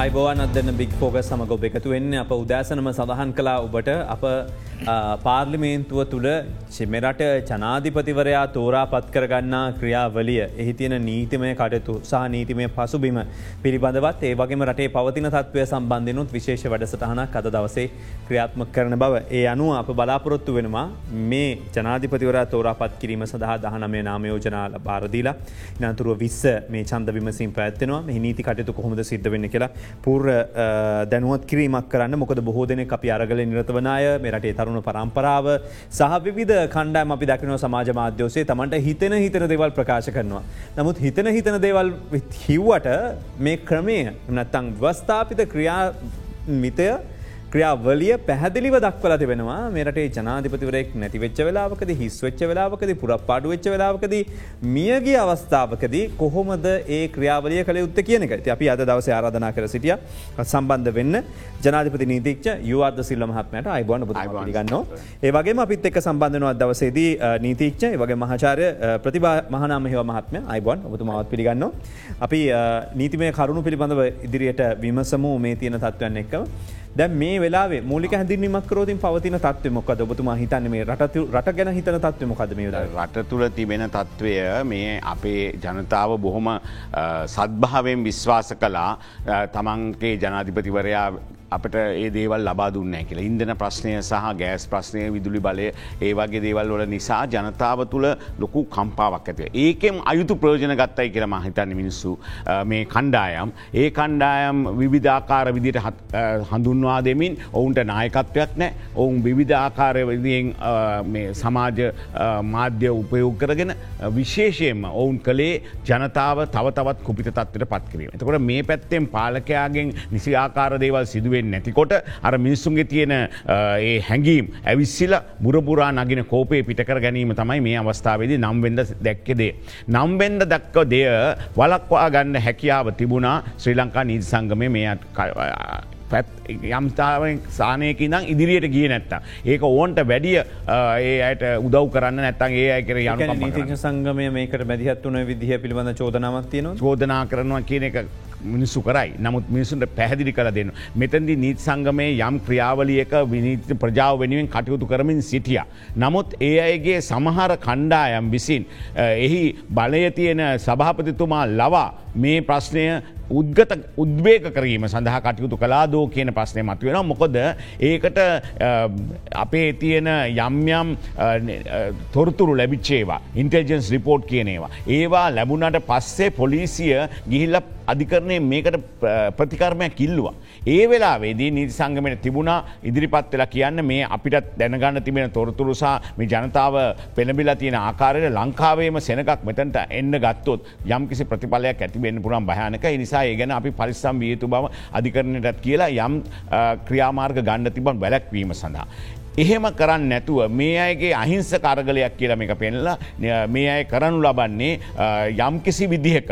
අයිබෝවන් අදන්න බික් ෆෝග සමග ඔබ එකතු වෙන්න අප උදෑසනම සඳහන් කලා ඔබට. අප පාර්ලිමේන්තුව තුළ මෙරට ජනාධිපතිවරයා තෝරා පත් කරගන්නා ක්‍රියාවලිය එහි තියෙන නීතිමය කටයුතු සහ නීතිමය පසුබිම පිළිබඳවත් ඒ වගේම රටේ පවතින තත්වය සම්බන්ධනුත් විශේෂ වැඩසටහනක් අද දවසේ ක්‍රියාත්ම කරන බව. ඒ අනුව අප බලාපොරොත්තු වෙනවා මේ ජනාධිපතිවර තෝරාපත් කිරීම සඳහා දහනමය නාමයෝජනාල භාරදීලා නතුරුව විස්ස මේ චන්ද විමසින් පැත්වෙනවා මේ නීති කටයුතු කොහොමද සිද්ධ වෙන්න කියලා පුර දැනුවත් කිරීමක් කරන්න මොකද බොහෝ දෙන අපි අරගල නිරතවනාය මේ රටේ තරුණ පරම්පරාව සහ විවිධ කණ්ඩෑම අපි දකිනව සමාජ මාධ්‍යෝසේ තමන්ට හිතන හිතන දේවල් ප්‍රකාශ කරනවා. නමුත් හිතන හිතන දේවල් හිව්වට මේ ක්‍රමය නත්තං වස්ථාපිත ක්‍රියා මිතය ක්‍රියාවලිය පැහැදිලිව දක්වල තිබෙනවා. මෙරටේ ජනාධිපතිවරෙක් නැතිවෙච්ච වෙලාවකද හිස්වෙච්ච වෙලාවකද පුරප්පාඩු වෙච්ච වෙලාවකද මියගේ අවස්ථාවකද කොහොමද ඒ ක්‍රියාවලිය කළ යුත්ත කියන එක. අපි අද දවස ආරාධනා කර සිටිය. සම්බන්ධ වෙන්න ජනාධිපති නීතික්ෂ යුවාර්ද සිල්ල මහත්මයට අයිබෝන ගන්න ඒවගේ අපිත් එක් සම්බන්ධනවා දවසේදී නීතික්ෂ වගේ මහචාරය ප්‍රතිබා මහනාම හව මහත්ම අයිබොන් ඔබතුමාවත් පිළිගන්න අපි නීතිමය කරුණු පිළිබඳව ඉදිරියට විමසමූ මේ තියෙන තත්ත්වයන් එක්කව දැ මේ වෙලා මූලික හැදිනීමක් කරෝතින් පවතින තත්ව මොකද ඔබතුමා හිතන්න මේ රට රට ගැන හිතන තත්ව මොකද මේ රට තුළ තිබෙන තත්ත්වය මේ අපේ ජනතාව බොහොම සද්භාවයෙන් විශ්වාස කලා තමන්ගේ ජනාධිපතිවරයා අපට ඒ දේවල් ලබා දුන්න කියලා ඉන්දන ප්‍රශ්නය සහ ගෑස් ප්‍රශ්නය විදුලි බලය ඒ වගේ දේවල් වල නිසා ජනතාව තුළ ලොකු කම්පාවක් ඇතිව. ඒකෙම අයුතු ප්‍රෝජන ගත්තයි කියල මහිතන්න මිනිස්සු මේ කණ්ඩායම්. ඒ කණ්ඩායම් විවිධාකාර විදිට හඳුන්වා දෙමින් ඔවුන්ට නායකත්වයක් නෑ ඔවුන් විවිධාකාරය විදියෙන් සමාජ මාධ්‍ය උපයෝග කරගෙන විශේෂයෙන්ම ඔවුන් කළේ ජනතාව තව තවත් කුපිත තත්වට පත් කිරීම. තකොට මේ පැත්තෙන් පාලකයාගෙන් නිසි ආකාර දේවල් සිදුවේ වෙන් නැතිකොට අර මිනිස්සුන්ගේ තියෙන ඒ හැඟීම් ඇවිස්සිල බුරපුරා නගෙන කෝපය පිටකර ගැනීම තමයි මේ අවස්ථාවේදී නම්වෙන්ද දැක්කෙදේ. නම්වෙන්ද දක්ක දෙය වලක්වා ගන්න හැකියාව තිබුණා ශ්‍රී ලංකා නීති සංගමය මේ පැත් යම්තාවෙන් සානයක දම් ඉදිරියට ගිය නැත්ත. ඒක ඕන්ට වැඩිය ඒ අයට උදව් කරන්න නැත්තන් ඒ අයකර යන නීතික සංගමය මේකට මැදිහත් වන විදිහ පිළිබඳ චෝදනාවක් තියෙන චෝදනා කරනවා කියන එක මිනිස්සු කරයි නමුත් මිනිසුන්ට පැහැදිලි කළ දෙන්න. මෙතැදි නීත් සංගමේ යම් ක්‍රියාවලියක විනීත ප්‍රජාව වෙනුවෙන් කටයුතු කරමින් සිටිය. නමුත් ඒ අයගේ සමහර කණ්ඩායම් විසින් එහි බලය තියෙන සභාපතිතුමා ලවා මේ ප්‍රශ්නය උද්ගත උද්වේක කරීම සඳහා කටයුතු කලාදෝ කියන ප්‍රශ්නය මතුවෙන මොකොද ඒකට අපේ තියෙන යම්යම් තොරතුරු ලැබිච්චේවා ඉන්ටෙජන්ස් රිපෝට් කියනේවා. ඒවා ලැබුණට පස්සේ පොලිසිය ගිහිල්ල අධිකරණය මේකට ප්‍රතිකර්මයක් කිල්ලවා. ඒ වෙලාවේදී නීති සංගමට තිබුණා ඉදිරිපත් වෙලා කියන්න මේ අපිට දැනගන්න තිබෙන තොරතුරුසා මේ ජනතාව පෙනබිලා තියෙන ආකාරයට ලංකාවේම සෙනකක් මෙතැන්ට එන්න ගත්තොත් යම් කිසි ප්‍රතිඵලයක් ඇතිබෙන් පුරන් භයනක නිසා ඒ ගැන අපි පරිස්සම් වියයුතු බව අධිකරණයටත් කියලා යම් ක්‍රියාමාර්ග ගණ්ඩ තිබන් වැලැක්වීම සඳහා. එහෙම කරන්න නැතුව මේ අයගේ අහිංස කරගලයක් කියලම එක පෙන්ලා මේ අය කරනු ලබන්නේ යම් කිසි විදිහක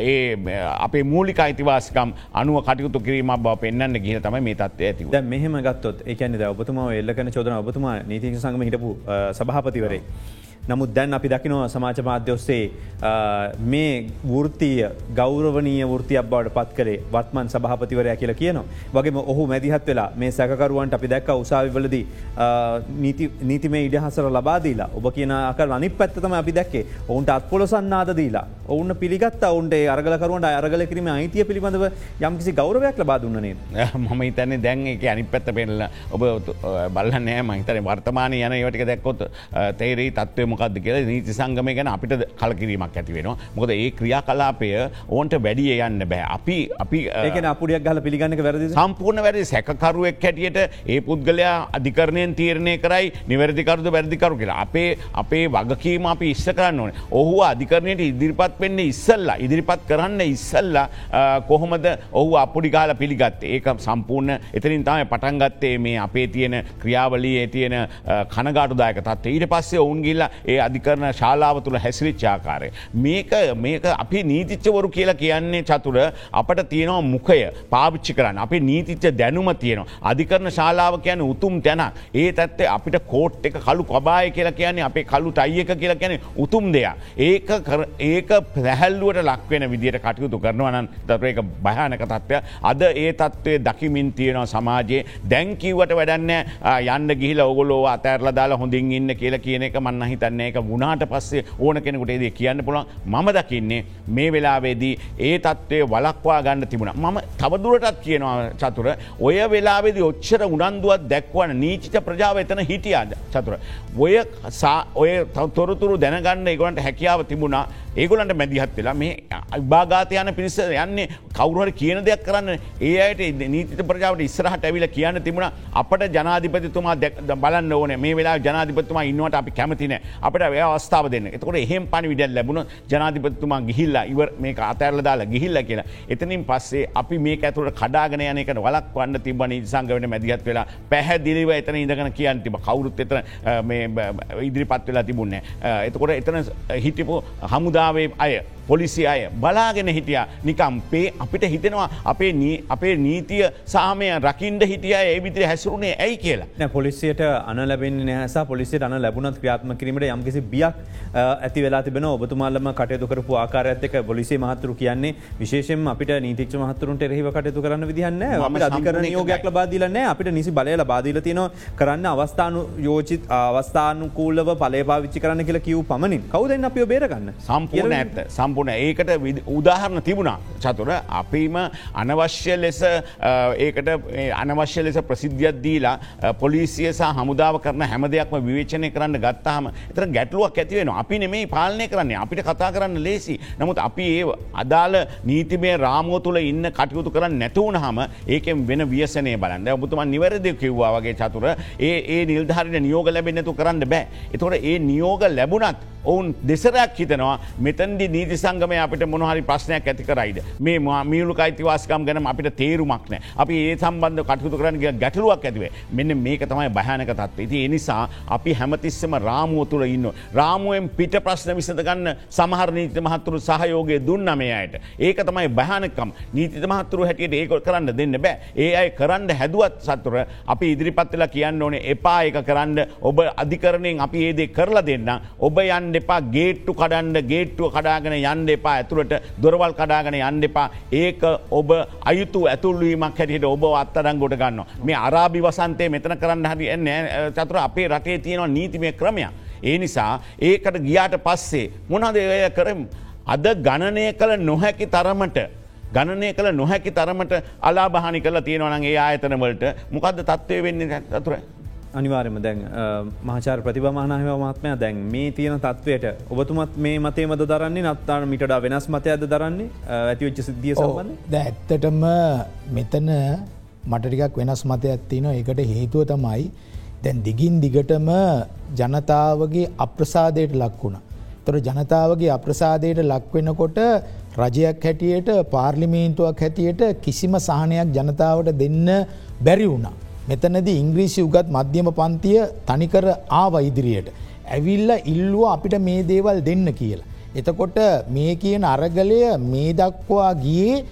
ඒ අපේ මූලික අයිතිවාස්කම් අනුව කටයුතු කිරීම බව පෙන්න්න ගිහ තම මේ තත්ව ඇති මෙහම ගත්තොත් එකන ඔබතුමා එල්ලකන චෝදන ඔබතුමා නීතික සංගම හිටපු සභහපතිවරේ. නමුත් දැන් අපි දකිනවා සමාජ මාධ්‍ය ඔස්සේ මේ වෘතිය ගෞරවනීය වෘතියක් බවට පත් කරේ වත්මන් සභහපතිවරය කියලා කියනවා. වගේම ඔහු මැදිහත් වෙලා මේ සැකරුවන්ට අපි දැක්ක උසාවිවලදී නීතිමේ ඉඩහසර ලබාදීලා ඔබ කියන අකර අනි පැත්තම අපි දැක්කේ. ඔවුන්ට අත්පොලොසන්නාද දීලා. ඔවුන්න පිළිගත් ඔවුන්ට අරගලකරුවන්ට අරගල කිරීම අයිතිය පිළිබඳව යම්කිසි ගෞරවයක් ලබා දුන්නනේ මම හිතන්නේ දැන් එක අනි පැත්ත පෙල්ල ඔබ බලන්නෑ මහිතන වර්තමානය යන ඒවටික දැක්කොත් තේරී තත්වය මොකක්ද කියලා නීති සංගම ගැන අපිට කලකිරීමක් ඇති වෙනවා. මොකද ඒ ක්‍රියා කලාපය ඕන්ට වැඩිය යන්න බෑ. අපි අපි ඒකන අපපුඩියක් ගල පිළිගන්නක වැරදි සම්පූර්ණ වැරදි. සැකරුවෙක් හැටියට ඒ පුද්ගලයා අධිකරණයෙන් තීරණය කරයි නිවැරදිකරුද වැරදිකරු කියලා. අපේ අපේ වගකීම අපි ඉස්ස කරන්න ඕන. ඔහු අධිකරණයට ඉදිරිපත් වෙන්න ඉස්සල්ලා. ඉදිරිපත් කරන්න ඉස්සල්ලා කොහොමද ඔහු අපපුඩිකාල පිළිගත්තේ? ඒක සම්පූර්ණ එතරින් තමයි පටන්ගත්තේ මේ අපේ තියෙන ක්‍රියාවලී තියෙන කනගාටුදායක තත්ව ඊට පස්සේ ඔවුන් ගිල්ලා ඒ අධිකරන ශාලාව තුළ හැසිරිච්චාකාරය. මේක මේක අපි නීතිච්චවරු කියලා කියන්නේ චතුර අපට තියෙනවා මුකය පාවිච්චි කරන්න අපි නීතිච්ච දැනුම තියෙනවා. අධිකරන ශාලාව කියන උතුම් තැන ඒ තත්වේ අපිට කෝට් එක කලු කොබාය කියලා කියන්නේ අපේ කලු ටයියක කියලා කියන උතුම් දෙයක්. ඒක ඒක පැහැල්ලුවට ලක්වෙන විදිට කටයුතු කරනවනන් තර එක භයානක තත්ත්වය අද ඒ තත්ත්වය දකිමින් තියෙනවා සමාජයේ දැංකිවට වැඩන්න යන්න ගිහිල ඔගොලෝ අතෑරල දාලා හොඳින් ඉන්න කියලා කියන එක මන්න හිතන්නේ එක වුණාට පස්සේ ඕන කෙනෙකුට ඒද කියන්න පුළන් මම දකින්නේ මේ වෙලාවේදී ඒ තත්ත්වය වලක්වා ගන්න තිබුණ. මම තවදුරටත් කියනවා චතුර ඔය වෙලාවෙදි ඔච්චර උනන්දුවත් දැක්වන නීචිත ප්‍රජාව එතන හිටියාද? චතුර. ඔය ඔය තොරතුරු දැනගන්න ඒගොලන්ට හැකියාව තිබුණා. ඒගොලන්ට මැදිහත් වෙලා මේ අභාගාතයන පිරිස යන්නේ කවරුහර කියන දෙයක් කරන්න. ඒ අයට නීති ප්‍රජාවට ඉස්සරහට ඇවිල කියන්න තිබුණ අපට ජනාධිපතිතුමා බලන්න ඕන. මේ වෙලා ජනාධිපතුමා ඉන්නවට අපි කැමතින අපට ඔය අවස්ථාව දෙන්න. එතකොට එහෙම පනි විඩල් ලැබුණ ජනාධිපතුමා ගිහිල්ලා ඉවර මේ අතැරල දාලා ගිහිල්ල කියලා. එතනින් පස්සේ අපි මේ ඇතුට කඩාගෙන යනකට වලක් වන්න තිබ සංගවට මැදිහත් වෙලා පැහැදිලිව එතන ඉඳගෙන කියන්න තිබ කවුරුත් එතන ඉදිරිපත් වෙලා තිබුණේ එතකොට එතන හිටිපු හමුදාවේ අය පොලිසි අය බලාගෙන හිටිය. නිකම් පේ අපිට හිතෙනවා අපේ අපේ නීතිය සාමය රකින්ට හිටිය ඒ විදිරි හැසුරුණේ ඇයි කියලා. පොලිසියට අන ලැබෙන් නහස පොලිසිට අන ලැබුණත් ක්‍රියාත්ම කිරීමට යම්කිසි බියක් ඇති වෙලා තිබෙන ඔබතුමාල්ලම කටයුතු කරපු ආකාරඇත්තක පොලිසේ මහතුරු කියන්නේ විශේෂෙන් අපිට නීතික්ෂ මහතුරුන්ට එරහිව කටයුතු කරන්න විදිහන්න අධිකරන යෝගයක් ලබාදීලන්න අපිට නිසි බලය ලබාදීල තියෙන කරන්න අවස්ථානු යෝචිත් අවස්ථානුකූලව පලේ පාවිච්චි කරන්න කියලා කිව් පමණින්. කවුදන්න අපියෝ බේරගන්න. සම්පූර්ණ ඇත්ත. සම් සම්පූර්ණ ඒකට උදාහරණ තිබුණා. චතුර අපිම අනවශ්‍ය ලෙස ඒකට අනවශ්‍ය ලෙස ප්‍රසිද්ධියත් දීලා පොලිසිය සහ හමුදාව කරන හැම දෙයක්ම විවේචනය කරන්න ගත්තාම එතර ගැටලුවක් ඇතිවෙන අපි නෙමේ පාලනය කරන්නේ. අපිට කතා කරන්න ලේසි. නමුත් අපි ඒ අදාළ නීතිමේ රාමුව තුළ ඉන්න කටයුතු කරන්න නැතුවන හම ඒකෙන් වෙන වියසනය බලන්න. ඔබතුමන් නිවැරදි කිව්වා වගේ චතුර ඒ ඒ නිල්ධාරින නියෝග ලැබෙන්නතු කරන්න බෑ. එතොට ඒ නියෝග ලැබුණත් ඔවුන් දෙසරයක් හිතනවා මෙතන්දි නීති සංගමය අපිට මොනහරි ප්‍රශ්නයක් ඇති කරයිද? මේ මියලු අයිතිවාස්කම් ගැන අපිට තේරුමක් නෑ අපි ඒ සම්බන්ධ කටයුතු කරන්න ගැටලුවක් ඇතිවේ. මෙන්න මේක තමයි භයනක තත්ව ඉති එනිසා අපි හැමතිස්සම රාමුව තුළ ඉන්න. රාමුවෙන් පිට ප්‍රශ්න විසඳගන්න සමහර නීති මහත්තුරු සහයෝගය දුන්න මේයට ඒක තමයි භයනකම්. නීති මහත්තුරු හැටියට ඒක කරන්න දෙන්න බෑ. ඒ අයි කරන්න හැදුවත් සත්තුර අපි ඉදිරිපත්වෙලා කියන්න ඕනේ එපා එක කරන්න. ඔබ අධිකරණයෙන් අපි ඒදේ කරලා දෙන්න ඔබ යන්න එපා ගේට්ටු කඩන්ඩ ගේට්ටුව කඩාගෙන යන්න එපා ඇතුළට දොරවල් කඩාගෙන යන්න එපා. ඒක ඔබ අයුතු ඇතුල්වීමක් හැටියට ඔබ අත්තරංගොට ගන්න මේ අරාභි වසන්තය මෙතන කරන්න හරි එන්න චතුර අපේ රටේ තියෙනවා නීතිමය ක්‍රමයක්. ඒ නිසා ඒකට ගියාට පස්සේ මොනදය කරම්? අද ගණනය කළ නොහැකි තරමට ගණනය කළ නොහැකි තරමට අලා බහනි කල තියෙනවනගේ ආයතනවලට මොකද තත්ත්වය වෙන්නේ? ඇතුර අනිවාරම දැන් මහචාර ප්‍රතිබමානාහම මත්මය දැන් මේ තියෙන තත්වයට ඔබතුමත් මේ මතේමද දරන්නේ නත්තාන මිට වෙනස් මතයද දරන්නේ ඇතිවෙච්ච සිද්ධිය ද ඇත්තටම මෙතන මටටිකක් වෙනස් මතයක් තියන එකට හේතුව තමයි දැන් දිගින් දිගටම ජනතාවගේ අප්‍රසාදයට ලක් වුණ. තොර ජනතාවගේ අප්‍රසාදයට ලක්වෙනකොට රජයක් හැටියට පාර්ලිමේන්තුවක් හැටියට කිසිම සහනයක් ජනතාවට දෙන්න බැරි වුණා. මෙතනද ඉංග්‍රීසි උගත් මධ්‍යම පන්තිය තනිකර ආව ඉදිරියට. ඇවිල්ල ඉල්ලුව අපිට මේ දේවල් දෙන්න කියලා. එතකොට මේ කියන අරගලය මේ දක්වා ගියේ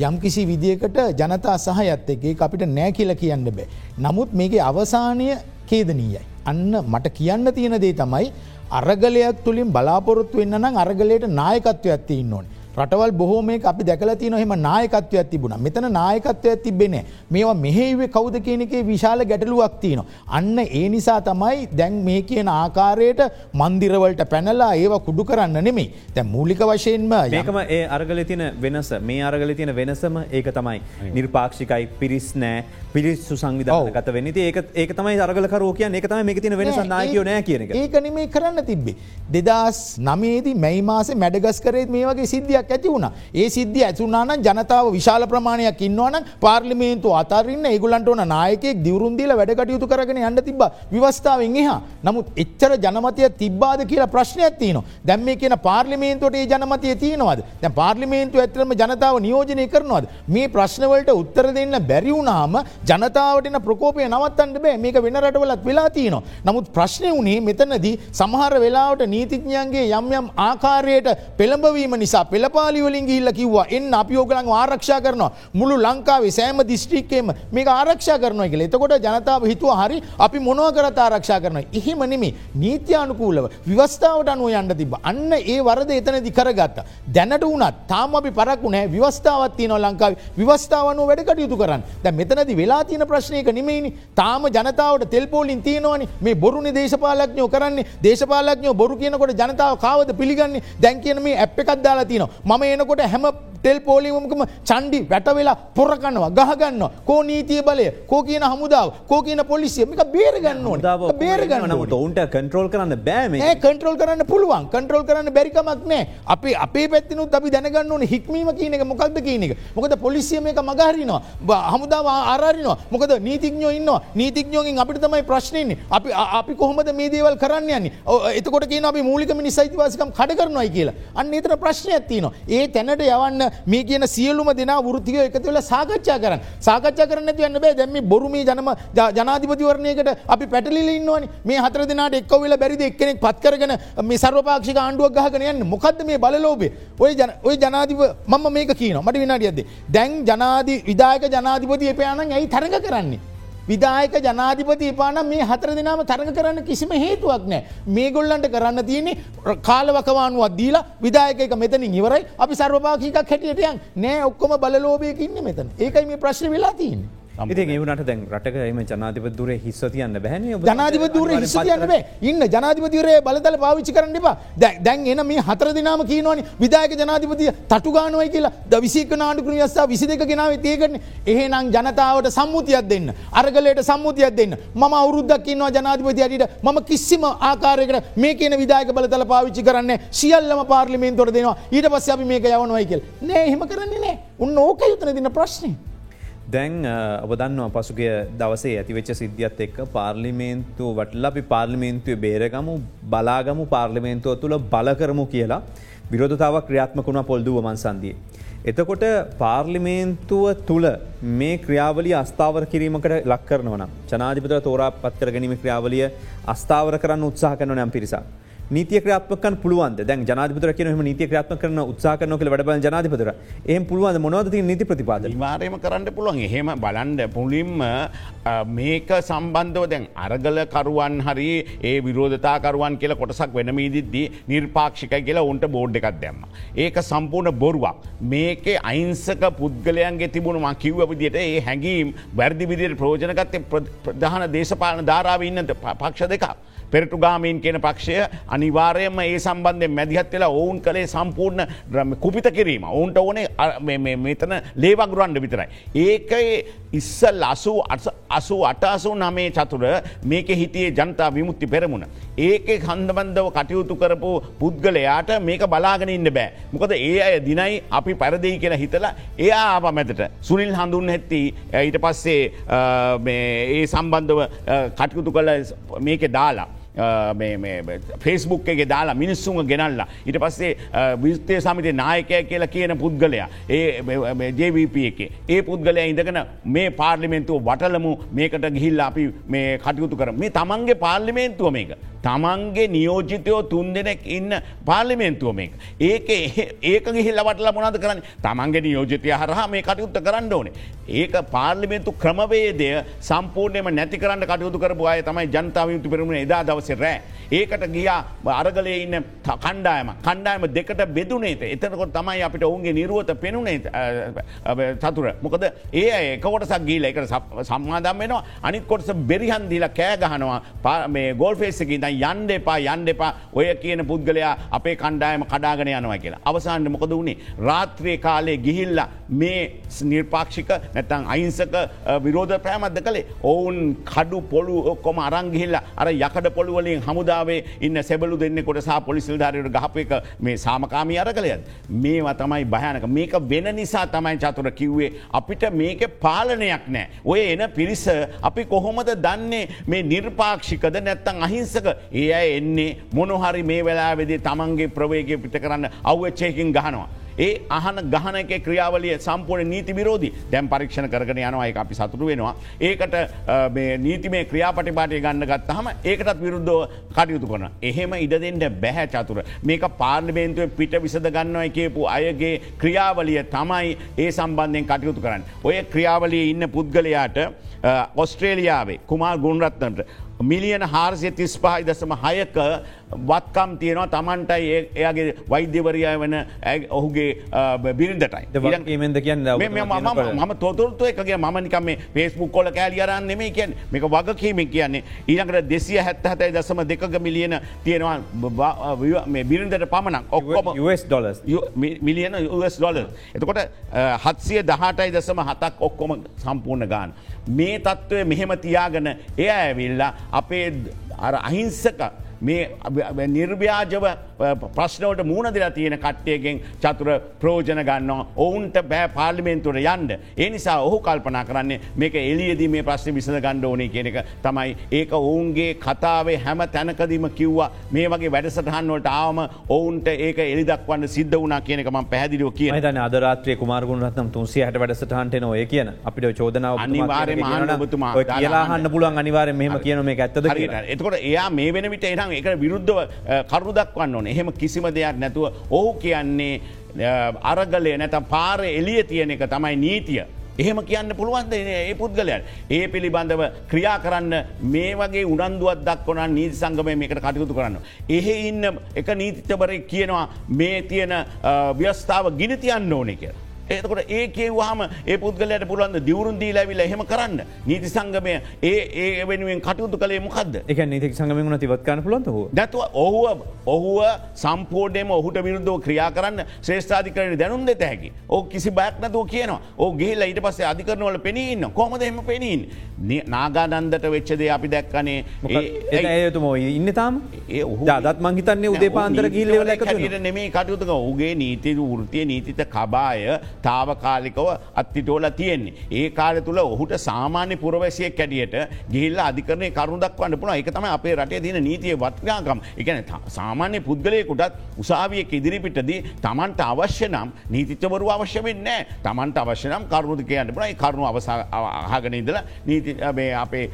යම්කිසි විදිකට ජනතා සහයත් එකේ අපිට නෑ කියල කියන්න බෑ. නමුත් මේගේ අවසානය කේදනීයයි. අන්න මට කියන්න තියෙන දේ තමයි අරගලයක් තුළින් බලාපොරොත්තු වෙන්න නම් අරගලයට නායකත්ව ඇත්ති ඉන්න ඕනේ. රටවල් බොහෝම අපි දැකල තින හෙම නායකත්වයක් තිබුණ. මෙතන නායකත්වයක් තිබෙන මේවා මෙහෙවේ කෞද කියනකේ විශාල ගැටලුවක් තියන. අන්න ඒ නිසා තමයි දැන් මේ කියන ආකාරයට මන්දිරවලට පැනලා ඒව කුඩු කරන්න නෙමේ තැ මූලික වශයෙන්ම ඒකම ඒ අරගල තින වෙනස මේ අරගල තියෙන වෙනසම ඒක තමයි. නිර්පාක්ෂිකයි පිරිස් නෑ පිරිස්සු සංවිධාන ගත වෙන ඒක ඒක තමයි අරගලකරෝ කිය ඒක තම මේ තින වෙනස නායකෝ නෑ කියන ඒක නෙමේ කරන්න තිබ්බේ. දෙදස් නමේදී මැයි මාසේ මැඩගස් කරේත් මේ වගේ සිද්ධියක් ඇති වුණ. ඒ සිද්ධිය ඇතුනාන ජනතාව විශාල ප්‍රමාණයක් ඉන්නවන පාර්ලිමේන්තු අතරන්න ඒගුලන්ට ඕන නායකෙක් දිවරුන්දිල වැඩකටයුතු කරගෙන යන්න තිබ විවස්ථාවෙන් එහා. නමුත් එච්චර ජනමතය තිබ්බාද කියලා ප්‍රශ්නයක් තියන දැම් මේ කියන පාර්ලිමේන්තුවට ඒ ජනමතය තියෙනවද? දැ පාර්ලිමේන්තු ඇතරම ජනතාව නියෝජනය කරනවද? මේ ප්‍රශ්නවලට උත්තර දෙන්න බැරිවුනාම ජනතාවටන ප්‍රකෝපය නවත්තන්න බෑ. මේක වෙන රටවලත් වෙලා තියනවා. නමුත් ප්‍රශ්නය වුණේ මෙතනදී සමහර වෙලාවට නීතිඥයන්ගේ යම් යම් ආකාරයට පෙළඹවීම නිසා පෙළපාලිවලින් ගිල්ල කිව්වා එන්න අපි ඕගලන් ආරක්ෂා කරනවා. මුළු ලංකාවේ සෑම දිස්ත්‍රික්කේම මේක ආරක්ෂා කරනවා කියල. එතකොට ජනතාව හිතුව හරි අපි මොනව කරත් ආරක්ෂා කරනවා. එහෙම නෙමේ නීත්‍යානුකූලව විවස්ථාවට අනුව යන්න තිබ අන්න ඒ වරද එතනදි කරගත්ත. දැනට වනත් තාම අපි පරක්ු නෑ විවස්ථාවත්තියන ලංකාව. විවස්ථාවනුව වැඩ කටයුතු කරන්න. ද මෙතනද වෙලා තියෙන ප්‍රශ්නයක නෙමේනි තාම ජනතාවට තෙල්පෝලින් තියෙනවනි. මේ බොරුණ දේශපාලක්ඥෝ කරන්නේ. දේශපාලක්ඥෝ බොරු කියනකොට ජනතාව කාවද පිළිගන්නේ? දැන් කියන මේ ඇප් එකක් දාලා තියෙනවා. මම එනකොට හැම තෙල් පෝලිමකම චන්ඩි වැටවෙලා පොරකන්නවා ගහගන්න කෝ නීතිය බලය කෝ කියන හමුදාව කෝ කියන පොලිසිය එක බේරගන්න ඕන. බේරගන්න ඔවුන්ට කන්ට්‍රෝල් කරන්න බෑම ඒ කන්ට්‍රෝල් කරන්න පුළුවන්. කන්ට්‍රෝල් කරන්න බැරිකමක් නෑ. අපි අපේ පැත්තිනුත් අපි දැනගන්න ඕන හික්මීම කියන එක මොකක්ද කියන එක. මොකද පොලිසිය මේක මගහරිනවා හමුදාව ආරාරිනවා මොකද නීතිඥෝ ඉන්න නීතිඥෝගෙන් අපිට තමයි ප්‍රශ්නයන්නේ අපි අපි කොහොමද මේ දේවල් කරන්න යන්නේ? එතකොට කියන අපි මූලික මිනිස් අයිතිවාසිකම් කඩ කරනවායි කියලා. අන්න එතර ප්‍රශ්නයක් තියනවා. ඒ තැනට යවන්න මේ කියන සියලුම දෙනා වෘතිය එකතු වෙලා සාකච්ඡා කරන්න. සාකච්ඡා කරන්න යන්න බෑ. දැන් මේ බොරු මේ ජනම ජනාධිපතිවරණයකට අපි පැටලිලා ඉන්නවනේ. මේ හතර දෙනාට එක්ක වෙලා බැරිද එක්කෙනෙක් පත් කරගෙන මේ සර්වපාක්ෂික ආණ්ඩුවක් ගහගෙන යන්න? මොකද්ද මේ බලලෝභය? ඔය ජන ඔය ජනාධිප මම මේක කියනවා. මට විනාඩියක් දෙන්න. දැන් ජනාධි විධායක ජනාධිපති එපෑනම් ඇයි තරඟ කරන්නේ. විදායක ජනාධිපති පාන මේ හතර දෙනාම තරඟ කරන්න කිසිම හේතුවක් නෑ මේ ගොල්ලන්ට කරන්න තියෙන්නේ කාලවකවානුවත් දීලා විදායක එක මෙතනින් ඉවරයි. අපි සර්වපාක්ෂිකක් හැටියටයන් නෑ ඔක්කොම බලලෝබයකින්න මෙතන. ඒකයි මේ ප්‍රශ්න වෙලා තියන්නේ. ඉති ඒවනට දැන් රටක එම ජනාධිපදුර හිස්ස තියන්න බැන ජනාධිපදුර හිස තියන්න බේ. ඉන්න ජනාධිපතිවරේ බලතල පාවිච්චි කරන්න එපා. දැන් එන මේ හතර දෙනාම කියනවනි විදායක ජනාධිපතිය තටුගානුවයි කියලා. ද විසික නාඩුකරු යස්සා විසි දෙක ගෙනාව තියකරන එහෙනම් ජනතාවට සම්මුතියක් දෙන්න. අරගලයට සම්මුතියක් දෙන්න. ම අවුරුද්දක් ඉන්නවා ජනාධිපති අයට ම කිසිම ආකාරයකට මේ කියන විදායක බලතල පාවිච්චි කරන්න සියල්ලම පාර්ලිමෙන්තොට දෙනවා. ඊට පස්ස අපි මේක යවනවයි කියල්. නෑ එහෙම කරන්නේ නෑ. උන්න ඕක යුතන දින ප්‍රශ්නය දැන් ඔබ දන්නවා පසුගිය දවසේ ඇතිවෙච්ච සිද්ධියත් එක්ක පාර්ලිමේන්තුව වටල අපි පාර්ලිමේන්තුව බේරගමු බලාගමු පාර්ලිමේන්තුව තුළ බලකරමු කියලා විරෝධතාව ක්‍රියාත්මකුණ පොල්දුව මන්සන්දිය. එතකොට පාර්ලිමේන්තුව තුළ මේ ක්‍රියාවලිය අස්ථාවර කිරීමකට ලක් කරනවන ජනාධිපත තෝරා පත් කර ගැනීම ක්‍රියාවලිය අස්ථාවර කරන්න උත්සාහ කරන නම් පිරිසා. නීතිය ක්‍රාත්මකන් පුළුවන්ද දැන් ජනාධිපතර කියනම නීතිය ක්‍රාත්ම කරන උත්සා කරන කළ වැඩබල ජනාධිපතර එහම පුළුවන්ද මොනවද නීති ප්‍රතිපාද වාරයම කරන්න පුළුවන් එහෙම බලන්ඩ පුලින්ම මේක සම්බන්ධව දැන් අරගල කරුවන් හරි ඒ විරෝධතාකරුවන් කියලා කොටසක් වෙනමීදිද්දී නිර්පාක්ෂික කියලා උන්ට බෝඩ් එකක් දැම්ම. ඒක සම්පූර්ණ බොරුවක්. මේකේ අයින්සක පුද්ගලයන්ගේ තිබුණු ම කිව්ව විදිට ඒ හැඟීම් වැරදි විදියට ප්‍රෝජනගත්තේ ප්‍රධාන දේශපාලන ධාරාව ඉන්නද පක්ෂ දෙකක්. පෙරටුගාමීන් කියන පක්ෂය අනිවාර්යම ඒ සම්බන්ධය මැදිහත් වෙලා ඔවුන් කළේ සම්පූර්ණ කුපිත කිරීම ඔවුන්ට ඕනේ මෙතන ලේවගුරන්ඩ විතරයි. ඒක ඉස්සල් අසූ අසූ අටාසූ නමේ චතුර මේක හිටියේ ජනතා විමුත්ති පෙරමුණ. ඒක කන්දබන්ධව කටයුතු කරපු පුද්ගලයාට මේක බලාගෙන ඉන්න බෑ. මොකද ඒ අය දිනයි අපි පැරදිී කියලා හිතලා එයා ආප මැතට සුනිල් හඳුන් හැත්ති ඊට පස්සේ ඒ සම්බන්ධව කටයුතු කළ මේක දාලා. ෆෙස්බුක් එක දාලා මිනිස්සුම ගෙනල්ලා ඉට පස්සේ විස්තය සමිතය නායකය කියලා කියන පුද්ගලයා ඒ ජවප එක ඒ පුද්ගලය ඉඳගෙන මේ පාර්ලිමෙන්තුව වටලමු මේකට ගිහිල්ල අපි මේ කටයුතු කර මේ තමන්ගේ පාර්ලිමේන්තුව මේක. තමන්ගේ නියෝජිතයෝ තුන් දෙනෙක් ඉන්න පාර්ලිමේන්තුව මේක. ඒක ඒක ගිහිල්ල වටල මොනද කරන්න? තමන්ගේ නියෝජිතය හරහා මේ කටයුත්ත කරන්න ඕනේ. ඒක පාර්ලිමේන්තු ක්‍රමවේදය සම්පූර්ණයම නැති කරන්න කටයුතු කරපු අය තමයි ජනතාවයුතු පෙරමුණ එදා දවස දවසේ රෑ. ඒකට ගියා අරගලය ඉන්න කණ්ඩායම. කණ්ඩායම දෙකට බෙදුනේත එතනකොට තමයි අපිට ඔවුන්ගේ නිරුවත පෙනුනේ සතුර මොකද ඒ එකකොටසක් ගීල එකට සම්මාදම් වෙනවා. අනිත් කොටස බෙරිහන් දීලා කෑ ගහනවා. මේ ගෝල් ෆේස් එක ඉඳන් යන්ඩ එපා යන්ඩ එපා ඔය කියන පුද්ගලයා අපේ කණ්ඩායම කඩාගෙන යනවා කියලා. අවසාන්ට මොකද වුණේ රාත්‍රයේ කාලේ ගිහිල්ල මේ නිර්පාක්ෂික නැතන් අයින්සක විරෝධ ප්‍රෑමත්ද කළේ ඔවුන් කඩු පොළු ඔක්කොම අරංගිහිල්ල අර යකඩ පොළුවලින් හමුදාවේ ඉන්න සැබලු දෙන්න කොට සහ පොලිසිල්ධාරයට ගහපක මේ සාමකාමී අර කළයද. මේවා තමයි භයනක මේක වෙන නිසා තමයි චතුර කිව්වේ අපිට මේක පාලනයක් නෑ. ඔය එන පිරිස අපි කොහොමද දන්නේ මේ නිර්පාක්ෂිකද නැත්තං අහිංසක ඒ අය එන්නේ මොනොහරි මේ වෙලාවෙදේ තමන්ගේ ප්‍රවේගය පිට කරන්න අවච්චයකින් ගහනවා. ඒ අහන ගහන එක ක්‍රියාවලිය සම්පූර්ණ නීති විරෝධී දැම් පරීක්ෂණ කරගෙන යනවා එක අපි සතුරු වෙනවා. ඒකට නීතිමේ ක්‍රියාපටිපාටය ගන්න ගත්තහම ඒකටත් විරුද්ධව කටයුතු කරන. එහෙම ඉඩ දෙෙන්ට බැහැ චතුර. මේක පාර්ලිමේන්තුව පිට විසඳ ගන්නවා කියපු අයගේ ක්‍රියාවලිය තමයි ඒ සම්බන්ධයෙන් කටයුතු කරන්න. ඔය ක්‍රියාවලිය ඉන්න පුද්ගලයාට ඔස්ට්‍රේලියාවේ කුමාල් ගුණරත්තන්ට මිලියන හාරසිය තිස් පහයි දසම හයක වත්කම් තියෙනවා තමන්ටයි එයාගේ වෛද්‍යවරයා වන ඔහුගේ බිරිඳටයි. ඒමද කියන්න මම තොතුරත්තු එකගේ මනිකම මේ පේස්බුක් කොල කෑලියරන්න නෙමේ කියන්න. මේක වගකීමෙන් කියන්නේ. ඊළඟට දෙසිය හැත්ත හතයි දසම දෙක මිලියන තියෙනවා මේ බිරිඳට පමණක්. ඔක්කොම ඩොලස් මිලියන ඩොල එතකොට හත්සිය දහටයි දසම හතක් ඔක්කොම සම්පූර්ණ ගාන. මේ තත්ත්වය මෙහෙම තියාගෙන එය ඇවිල්ලා අපේ අහිංසක මේ නිර්භ්‍යාජව ප්‍රශ්නවට මූුණ දෙලා තියෙන කට්ටයගෙන් චතුර ප්‍රෝජන ගන්න ඔවුන්ට බෑ පාර්ලිමෙන්තුවට යන්ඩ. ඒ නිසා ඔහු කල්පනා කරන්නේ මේක එලියදී මේ ප්‍රශ්න විසඳ ගණ්ඩ ඕනේ කෙනෙක තමයි. ඒක ඔවුන්ගේ කතාවේ හැම තැනකදීම කිව්වා. මේ වගේ වැඩසටහන්වලට ආවම ඔවුන්ට ඒක එලිදක්වන්න සිද්ධ වනා කියනක ම පැදිලිෝ කිය තන අදරාත්‍රය කුමාරගුණ රත්නම් තුන්සිය හට වැඩසටහන්ට නොය කියන. අපිට චෝදනාව අනිවාරය මහනබතුමා කියලාහන්න පුළුවන් අනිවාර මෙහම කියන මේ ඇත්තද එතකොට එයා මේ වෙන විට එනම් එක විරුද්ධව කරු දක්වන්න ඕන එහෙම කිසිම දෙයක් නැතුව ඔහු කියන්නේ අරගලය නැත පාර එලිය තියෙන එක තමයි නීතිය. එහෙම කියන්න පුළුවන්ද ඒ පුද්ගලයන්. ඒ පිළිබඳව ක්‍රියා කරන්න මේ වගේ උනන්දුවත් දක්වන නීති සංගමය මේකට කටයුතු කරන්න. එහෙ ඉන්න එක නීතිතබරෙක් කියනවා මේ තියෙන ව්‍යස්ථාව ගිනිතියන්න ඕනෙ කියලා. ඒතකොට ඒ කියවහම ඒ පුද්ගලයට පුළුවන්ද දිවරුන් දීලාවිල එහෙම කරන්න? නීති සංගමය ඒ ඒ වෙනුවෙන් කටයුතු කළේ මොකක්ද එක නීති සංගමන තිවත්කාන පුලන්තහ නැතුව ඔහුව ඔහුව සම්පෝර්ඩයම ඔහුට විරුද්ධව ක්‍රියා කරන්න ශ්‍රේෂ්ඨාධිකරන දැනුම් දෙත හැකි. ඕ කිසි බයක් නැතුව කියනවා. ඕ ගේල ඊට පස්සේ අධිකරනවල පෙනීන්න කොමද එම පෙනීන් නාගානන්දට වෙච්චද අපි දැක්කනේ. ඒතුම ඉන්න තාම? ඒ දත් මංහිතන්නේ උදේ පාන්තර කිල්ලවල නෙමේ කටයුතුක උගේ නීති වෘතිය නීතිත කබාය තාවකාලිකව අත්තිටෝල තියෙන්නේ. ඒ කාල තුළ ඔහුට සාමාන්‍ය පුරවැසිය කැඩියට ගිල්ල අධිකරණය කරුණ දක්වන්න පුළ එක තම අපේ රටේ තින නීතිය වත්නාකම් එකන සාමාන්‍ය පුද්ගලයකුටත් උසාවියක ඉදිරිපිටදී තමන්ට අවශ්‍ය නම් නීතිචවරු අවශ්‍ය වෙන්නේ තමන්ට අවශ්‍ය නම් කරුණුද කියන්න පුළ කරුණු අවසාහගෙන ඉදලා නීති අපේ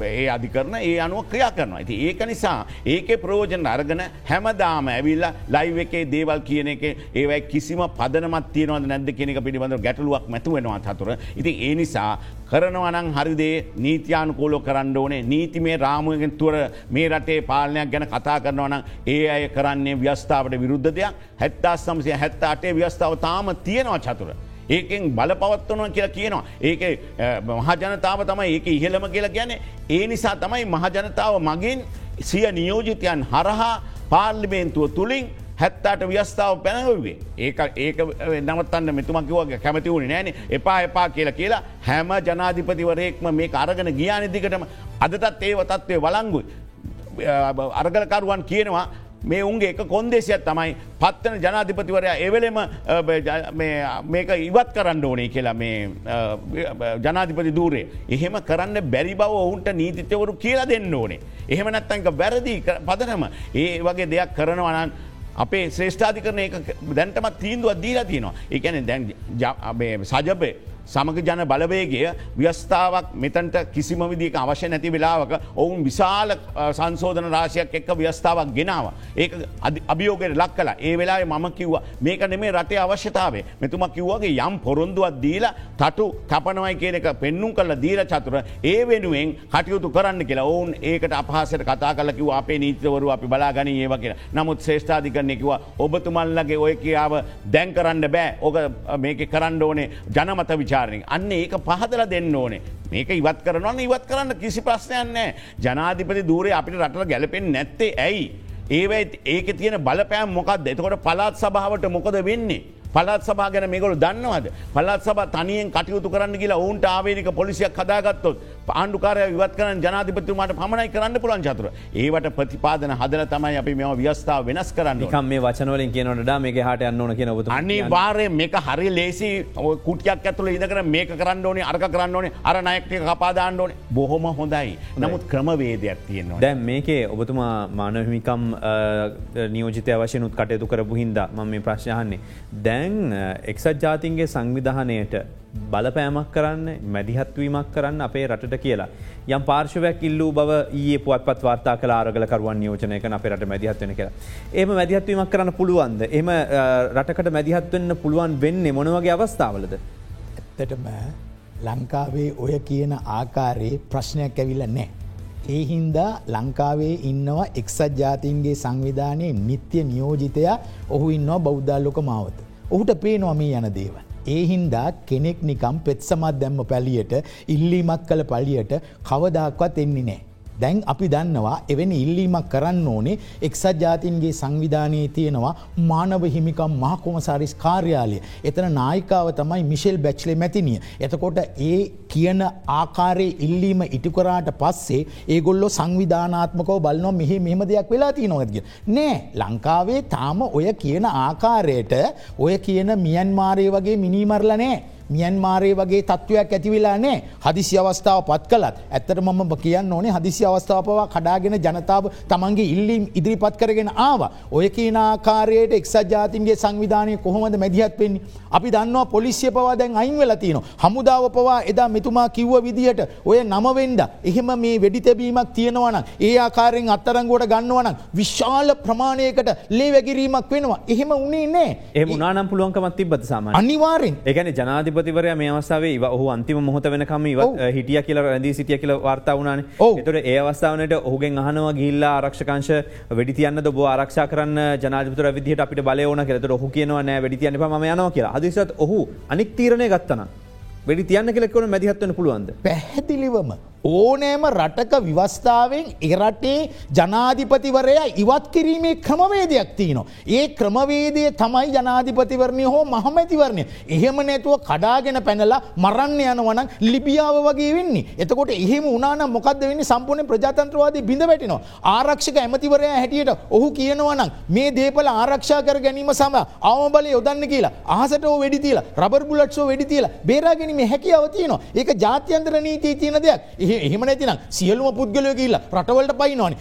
ඒ අධිකරන ඒ අනුව ක්‍රියා කරනවා. ඇති ඒක නිසා ඒක ප්‍රෝජන අරගෙන හැමදාම ඇවිල්ලා ලයිව එකේ දේවල් කියන එක ඒවයි කිසිම පදනමත් තියෙනවද නැද්ද කිය කෙනෙක පිළිබඳ ගැටලුවක් මැතුවෙනවා හතුර. ඉති ඒ නිසා කරනවනං හරිදේ නීතියානුකූලෝ කරන්න ඕනේ නීති මේ රාමුවගෙන් තුර මේ රටේ පාලනයක් ගැන කතා කරනවනම් ඒ අය කරන්නේ ව්‍යස්ථාවට විරුද්ධ දෙයක් හැත්තා සමසය හැත්ත අටේ ව්‍යස්ථාව තාම තියෙනවා චතුර. ඒකෙන් බල පවත්වනවා කියලා කියනවා. ඒක මහජනතාව තමයි ඒක ඉහළම කියලා ගැන ඒ නිසා තමයි මහජනතාව මගින් සිය නියෝජිතයන් හරහා පාර්ලිමේන්තුව තුළින් හැත්තාට ව්‍යස්ථාව පැනවවේ ඒක ඒක නවත්තන්න මෙතුමකිවගේ කැමති වුණ නෑන එපා එපා කියලා කියලා හැම ජනාධිපතිවරයෙක්ම මේ අරගෙන ගියානිදිකටම අදටත් ඒව තත්ත්වය වලංගුයි. අරගලකරුවන් කියනවා මේ උන්ගේ එක කොන්දේසියක් තමයි පත්තන ජනාධිපතිවරයා එවලෙම මේක ඉවත් කරන්න ඕනේ කියලා මේ ජනාධිපති දූරේ. එහෙම කරන්න බැරි බව ඔවුන්ට නීතිත්‍යවරු කියලා දෙන්න ඕනේ. එහෙම නැත්තංක වැරදි පදනම ඒ වගේ දෙයක් කරනවනන් අපේ ශ්‍රේෂ්ඨාධිකරන එක දැන්ටමත් තීන්දුවත් දීලා තියනවා. එකැන දැන් සජපය සමග ජන බලවේගේ ව්‍යස්ථාවක් මෙතන්ට කිසිම විදික අවශ්‍ය නැති වෙලාවක ඔවුන් විශාල සංසෝධන රාශයක් එක්ක ව්‍යස්ථාවක් ගෙනාව. ඒක අභියෝගයට ලක් කලා ඒ වෙලා මම කිව්වා මේක නෙමේ රටේ අවශ්‍යතාවේ මෙතුම කිව්වගේ යම් පොරොන්දුවත් දීලා තටු කපනවයි කියන එක පෙන්නුම් කල දීර චතුර ඒ වෙනුවෙන් කටයුතු කරන්න කියලා. ඔවුන් ඒකට අපහසට කතා කලකිව අපේ නීතවරු අපි බලාගන ඒව කියලා. නමුත් ශ්‍රේෂ්ඨාධිකරනෙකිව ඔබතුමල්ලගේ ඔය කියාව දැන් කරන්න බෑ. ඕක මේක කරන්න ඕනේ ජනමත විචා විචාරණය අන්න ඒක පහදල දෙන්න ඕනේ මේක ඉවත් කරනවා ඉවත් කරන්න කිසි ප්‍රශ්නයන්නෑ ජනාධිපති දූරේ අපිට රටල ගැලපෙන් නැත්තේ ඇයි. ඒවයි ඒක තියෙන බලපෑම් මොකක්ද එතකොට පලාත් සභාවට මොකද වෙන්නේ. පලත් සභා ගැන මේගොල දන්නවද. පලත් සබ තනියෙන් කටයුතු කරන්න කියලා ඔවුන්ට ආවේනික පොලිසියක් හදාගත්තොත් ආණ්ඩුකාරය විවත් කරන ජනාධිපතිතුමාට පමණයි කරන්න පුළන් චතුර. ඒවට ප්‍රතිපාදන හදල තමයි අපි මෙම ව්‍යස්ථාව වෙනස් කරන්න කම් මේ වචනවලින් කියනට මේ හට අන්නන කියන ොතු අනි වාරය මේක හරි ලේසි කුටියක් ඇතුළ ඉදකර මේක කරන්න ඕනේ අර්ක කරන්න ඕනේ අර නයක්ක කපාදාන්න ඕනේ බොහොම හොඳයි නමුත් ක්‍රමවේදයක් තියෙනවා. දැන් මේකේ ඔබතුමා මානහිමිකම් නියෝජිතය වශයනුත් කටයුතු කරපු හින්දා ම මේ ප්‍රශ්යහන්නේ. දැන් එක්සත් ජාතින්ගේ සංවිධානයට බලපෑමක් කරන්න මැදිහත්වීමක් කරන්න අපේ රටට කියලා. යම් පාර්ශවයක් ඉල්ලූ බව ඒ පුවත්පත් වාර්තා කළ ආරගලකරුවන් නියෝජනයක අපේ රට මැදිහත්වෙන කියලා. ඒම මැදිහත්වීමක් කරන්න පුළුවන්ද. එම රටකට මැදිහත්වවෙන්න පුළුවන් වෙන්නේ මොනවගේ අවස්ථාවලද. ඇත්තටම ලංකාවේ ඔය කියන ආකාරයේ ප්‍රශ්නයක් ඇවිල්ල නෑ. ඒ හින්දා ලංකාවේ ඉන්නවා එක්සත් ජාතින්ගේ සංවිධානයේ නිත්‍ය නියෝජිතයා ඔහු ඉන්නවා බෞද්ධල්ලොක මාවත. ඔහුට පේනවා මේ යන දේවල්. ඒ හින්දා කෙනෙක් නිකම් පෙත්සමත් දැම්ම පැලියට ඉල්ලීමක් කළ පලියට කවදක්වත් එන්නේ නෑ. දැන් අපි දන්නවා එවැනි ඉල්ලීමක් කරන්න ඕනේ එක්සත් ජාතින්ගේ සංවිධානයේ තියෙනවා මානව හිමිකම් මහකොමසාරිස් කාර්යාලය. එතන නායිකාව තමයි මිෂෙල් බැච්ලේ මැතිනිය. එතකොට ඒ කියන ආකාරයේ ඉල්ලීම ඉටිකරාට පස්සේ ඒගොල්ලො සංවිධානාත්මකව බලනො මෙහි මෙහෙම දෙයක් වෙලා තිය නොදග. නෑ ලංකාවේ තාම ඔය කියන ආකාරයට ඔය කියන මියන්මාරය වගේ මිනිමරලනෑ. මියන්මාරය වගේ තත්ත්වයක් ඇතිවෙලා නෑ හදිසි අවස්ථාව පත් කලත් ඇත්තට මම කියන්න ඕනේ හදිසි අවස්ථාවපවා කඩාගෙන ජනතාව තමන්ගේ ඉල්ලීම් ඉදිරිපත් කරගෙන ආව. ඔය කියන ආකාරයට එක්සත් ජාතින්ගේ සංවිධානය කොහොමද මැදිහත් වෙන්නේ. අපි දන්නවා පොලිසිය පවා දැන් අයින් වෙලා තියන. හමුදාව පවා එදා මෙතුමා කිව්ව විදිහට ඔය නමවෙන්ඩ එහෙම මේ වෙඩි තැබීමක් තියෙනවන ඒ ආකාරයෙන් අත්තරංගෝට ගන්නවන විශාල ප්‍රමාණයකට ලේ වැගිරීමක් වෙනවා. එහෙම උනේ නෑ ඒ මුණනම් පුළුවන්කමත් තිබත් සාම අනිවාරෙන් එකන ජනාධ ජනාධිපතිවරය මේ අවස්ථාවේ ඔහු අන්තිම මොහොත වෙනකම හිටිය කියල රැදී සිටිය කියල වාර්තා වුණන. එතට ඒ අවස්ථාවනට ඔහුගෙන් අහනවා ගිල්ලා ආරක්ෂකංශ වැඩිතියන්න ද ආරක්ෂා කරන්න ජනාධපතුර විදිහට අපිට බලයෝන කෙරට ඔහු කියනවා නෑ වැඩිතියන්න පම යනවා කියලා. අදිසත් ඔහු අනික් තීරණය ගත්තන වැඩි තියන්න කෙලෙක්වන මැදිහත්වන පුළුවන්ද? පැහැදිලිවම ඕනෑම රටක විවස්ථාවෙන් එරටේ ජනාධිපතිවරයා ඉවත් කිරීමේ ක්‍රමවේදයක් තියනවා. ඒ ක්‍රමවේදය තමයි ජනාධිපතිවරණය හෝ මහමැතිවරණය. එහෙම නැතුව කඩාගෙන පැනලා මරන්න යනවන ලිබියාව වගේ වෙන්නේ. එතකොට එහෙම උනාන මොකද වෙන්න සම්පූර්ණ ප්‍රජාතන්ත්‍රවාදී බිඳ වැටෙනවා. ආරක්ෂක ඇමතිවරයා හැටියට ඔහු කියනවනම් මේ දේපල ආරක්ෂා කර ගැනීම සම අවම බලය යොදන්න කියලා ආසට වෙඩි තියලා රබර් බුලට්සෝ වෙඩි තියලා බේරාගැනීම හැකියාව තියනවා. ඒක ජාත්‍යන්තර නීතිී තියෙන දෙයක්. එහෙම නැතිනම් සියලුම පුද්ගලය කියලා රටවලට පයිනවානි